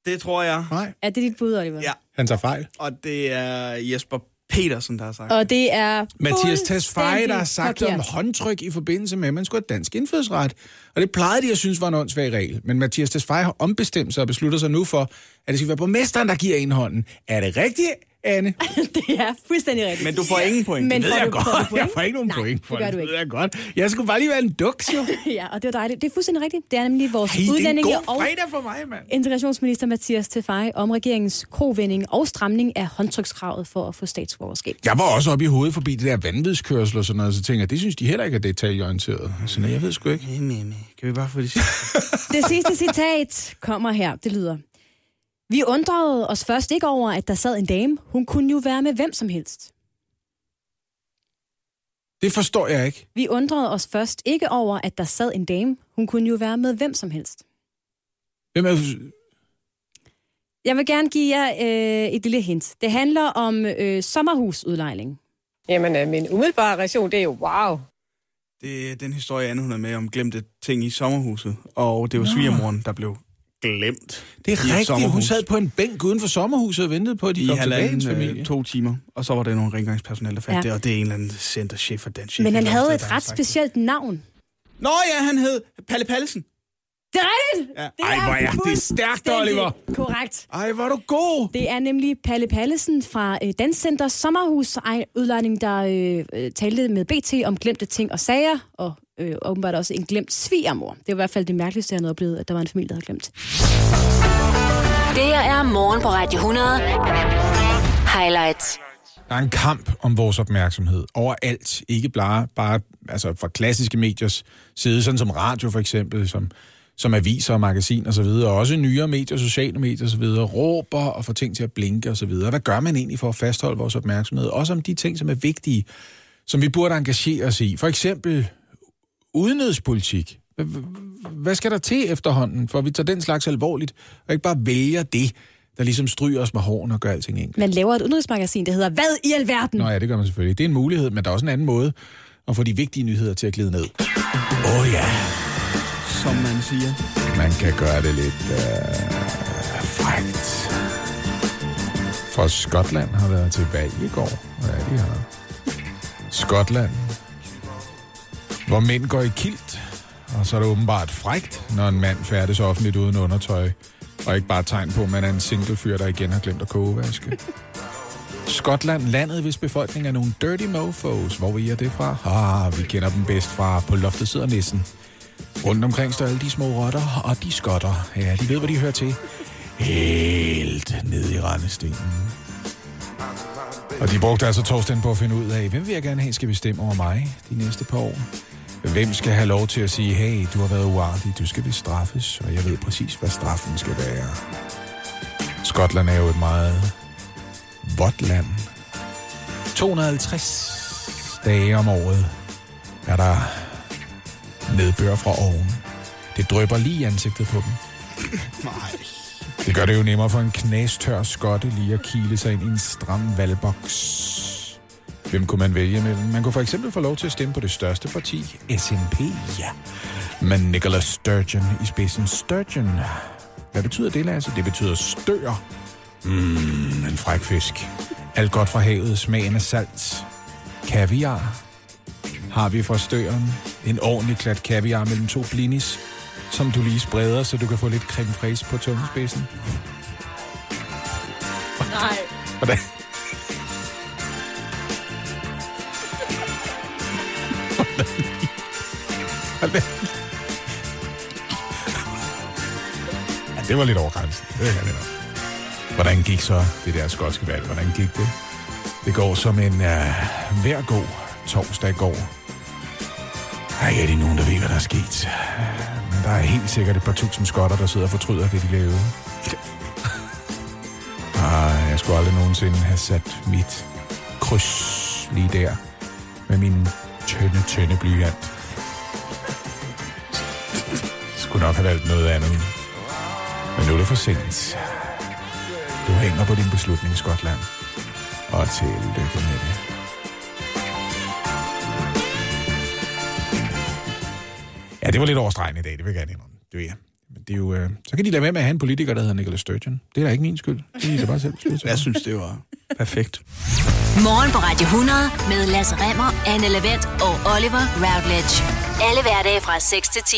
Det tror jeg. Nej. Er det dit bud, Oliver? Ja. Han tager fejl. Og det er Jesper Petersen, der har sagt Og det er Mathias Tesfaye, der har sagt forkert. om håndtryk i forbindelse med, at man skulle have dansk indfødsret. Og det plejede de at synes var en åndssvag regel. Men Mathias Tesfaye har ombestemt sig og beslutter sig nu for, at det skal være borgmesteren, der giver en hånden. Er det rigtigt, Anne? (laughs) det er fuldstændig rigtigt. Men du får ingen point. Men det ved jeg du- godt. point? Jeg får ikke nogen Nej, point for det gør det. du Det ikke. ved jeg godt. Jeg skulle bare lige være en duks, jo. ja, og det var dejligt. Det er fuldstændig rigtigt. Det er nemlig vores Hey, det udlændinge og for mig, mand. integrationsminister Mathias Tesfaye om regeringens kovending og stramning af håndtrykskravet for at få statsborgerskab. Jeg var også oppe i hovedet forbi det der vanvidskørsel og sådan noget, så tænker jeg, det synes de heller ikke er detaljeorienteret. Så nej, jeg ved sgu ikke. Kan vi bare få det (laughs) Det sidste citat kommer her. Det lyder. Vi undrede os først ikke over, at der sad en dame. Hun kunne jo være med hvem som helst. Det forstår jeg ikke. Vi undrede os først ikke over, at der sad en dame. Hun kunne jo være med hvem som helst. Hvem er... Jeg vil gerne give jer øh, et lille hint. Det handler om øh, sommerhusudlejning. Jamen, øh, min umiddelbare reaktion, det er jo wow. Det er den historie, Anne hun er med om glemte ting i sommerhuset. Og det var svigermoren, der blev glemt. Det er rigtigt. Hun sommerhus. sad på en bænk uden for sommerhuset og ventede på, at de i kom tilbage, hendes familie. øh, to timer. Og så var der nogle rengøringspersonale, der fandt Ja. det, og det er en eller anden centerchef for den chef. Men han havde et ret specielt navn. Nå ja, han hed Palle Pallesen. Det er rigtigt! Ja. Det Ej, hvor er det stærkt, Oliver. Korrekt. Ej, hvor er du god! Det er nemlig Palle Pallesen fra øh, Danscenter Sommerhus ej, udlejning, der øh, øh, talte med BT om glemte ting og sager, og øh, åbenbart også en glemt svigermor. Det var i hvert fald det mærkeligste, jeg havde oplevet, at der var en familie, der havde glemt. Det her er morgen på Radio 100. Highlights. Der er en kamp om vores opmærksomhed overalt. Ikke bare, bare altså fra klassiske mediers side, sådan som radio for eksempel, som som aviser og magasin og så videre, og også nyere medier, sociale medier og så videre, råber og får ting til at blinke og så videre. Hvad gør man egentlig for at fastholde vores opmærksomhed? Også om de ting, som er vigtige, som vi burde engagere os i. For eksempel udenrigspolitik. Hvad skal der til efterhånden, for vi tager den slags alvorligt, og ikke bare vælger det, der ligesom stryger os med hårene og gør alting enkelt? Man laver et udenrigsmagasin, der hedder Hvad i alverden? Nå ja, det gør man selvfølgelig. Det er en mulighed, men der er også en anden måde at få de vigtige nyheder til at glide ned. Åh oh, ja. Som man siger. Man kan gøre det lidt øh, frækt. For Skotland har været til valg i går. Hvad er de har? Skotland. Hvor mænd går i kilt. Og så er det åbenbart frægt, når en mand færdes offentligt uden undertøj. Og ikke bare tegn på, at man er en single fyr, der igen har glemt at kogevaske. (laughs) Skotland, landet, hvis befolkning er nogle dirty mofos. Hvor vi er det fra? Ah, vi kender dem bedst fra På loftet sidder nissen. Rundt omkring står alle de små rotter, og de skotter. Ja, de ved, hvad de hører til. Helt ned i rendestenen. Og de brugte altså torsdagen på at finde ud af, hvem vil jeg gerne have skal bestemme over mig de næste par år. Hvem skal have lov til at sige, hey, du har været uartig, du skal bestraffes, og jeg ved præcis, hvad straffen skal være. Skotland er jo et meget vådt land. 250 dage om året er der nedbør fra oven. Det drøber lige i ansigtet på dem. (laughs) Nej. Det gør det jo nemmere for en knastør skotte lige at kile sig ind i en stram valgboks. Hvem kunne man vælge mellem? Man kunne for eksempel få lov til at stemme på det største parti, SNP, ja. Men Nicola Sturgeon i spidsen. Sturgeon. Hvad betyder det, Lasse? Det betyder stør. Mmm, en fræk fisk. Alt godt fra havet, smagen af salt. Kaviar. Har vi fra støren en ordentlig klat kaviar mellem to blinis, som du lige spreder, så du kan få lidt creme fraise på tungespidsen. Nej. Hvordan? Hvordan? Ja, det var lidt overgrænset. Det kan det nok. Hvordan gik så det der skotske valg? Hvordan gik det? Det går som en uh, hver god torsdag går. Der er ikke nogen, der ved, hvad der er sket. Der er helt sikkert et par tusind skotter, der sidder og fortryder det, de lavede. (laughs) Ah, jeg skulle aldrig nogensinde have sat mit kryds lige der med min tynde, tynde blyant. Skulle nok have valgt noget andet. Men nu er det for sent. Du hænger på din beslutning, Skotland. Og tillykke med det. Ja, det var lidt overstregende i dag, det vil jeg gerne indrømme. Det ved jeg. Men det er jo, øh, så kan de lade være med at have en politiker, der hedder Nicholas Sturgeon. Det er da ikke min skyld. Det er da bare selv skyld. Jeg synes, det var perfekt. Morgen på Radio 100 med Lasse Remmer, Anne Lavendt og Oliver Routledge. Alle hverdage fra 6 til 10.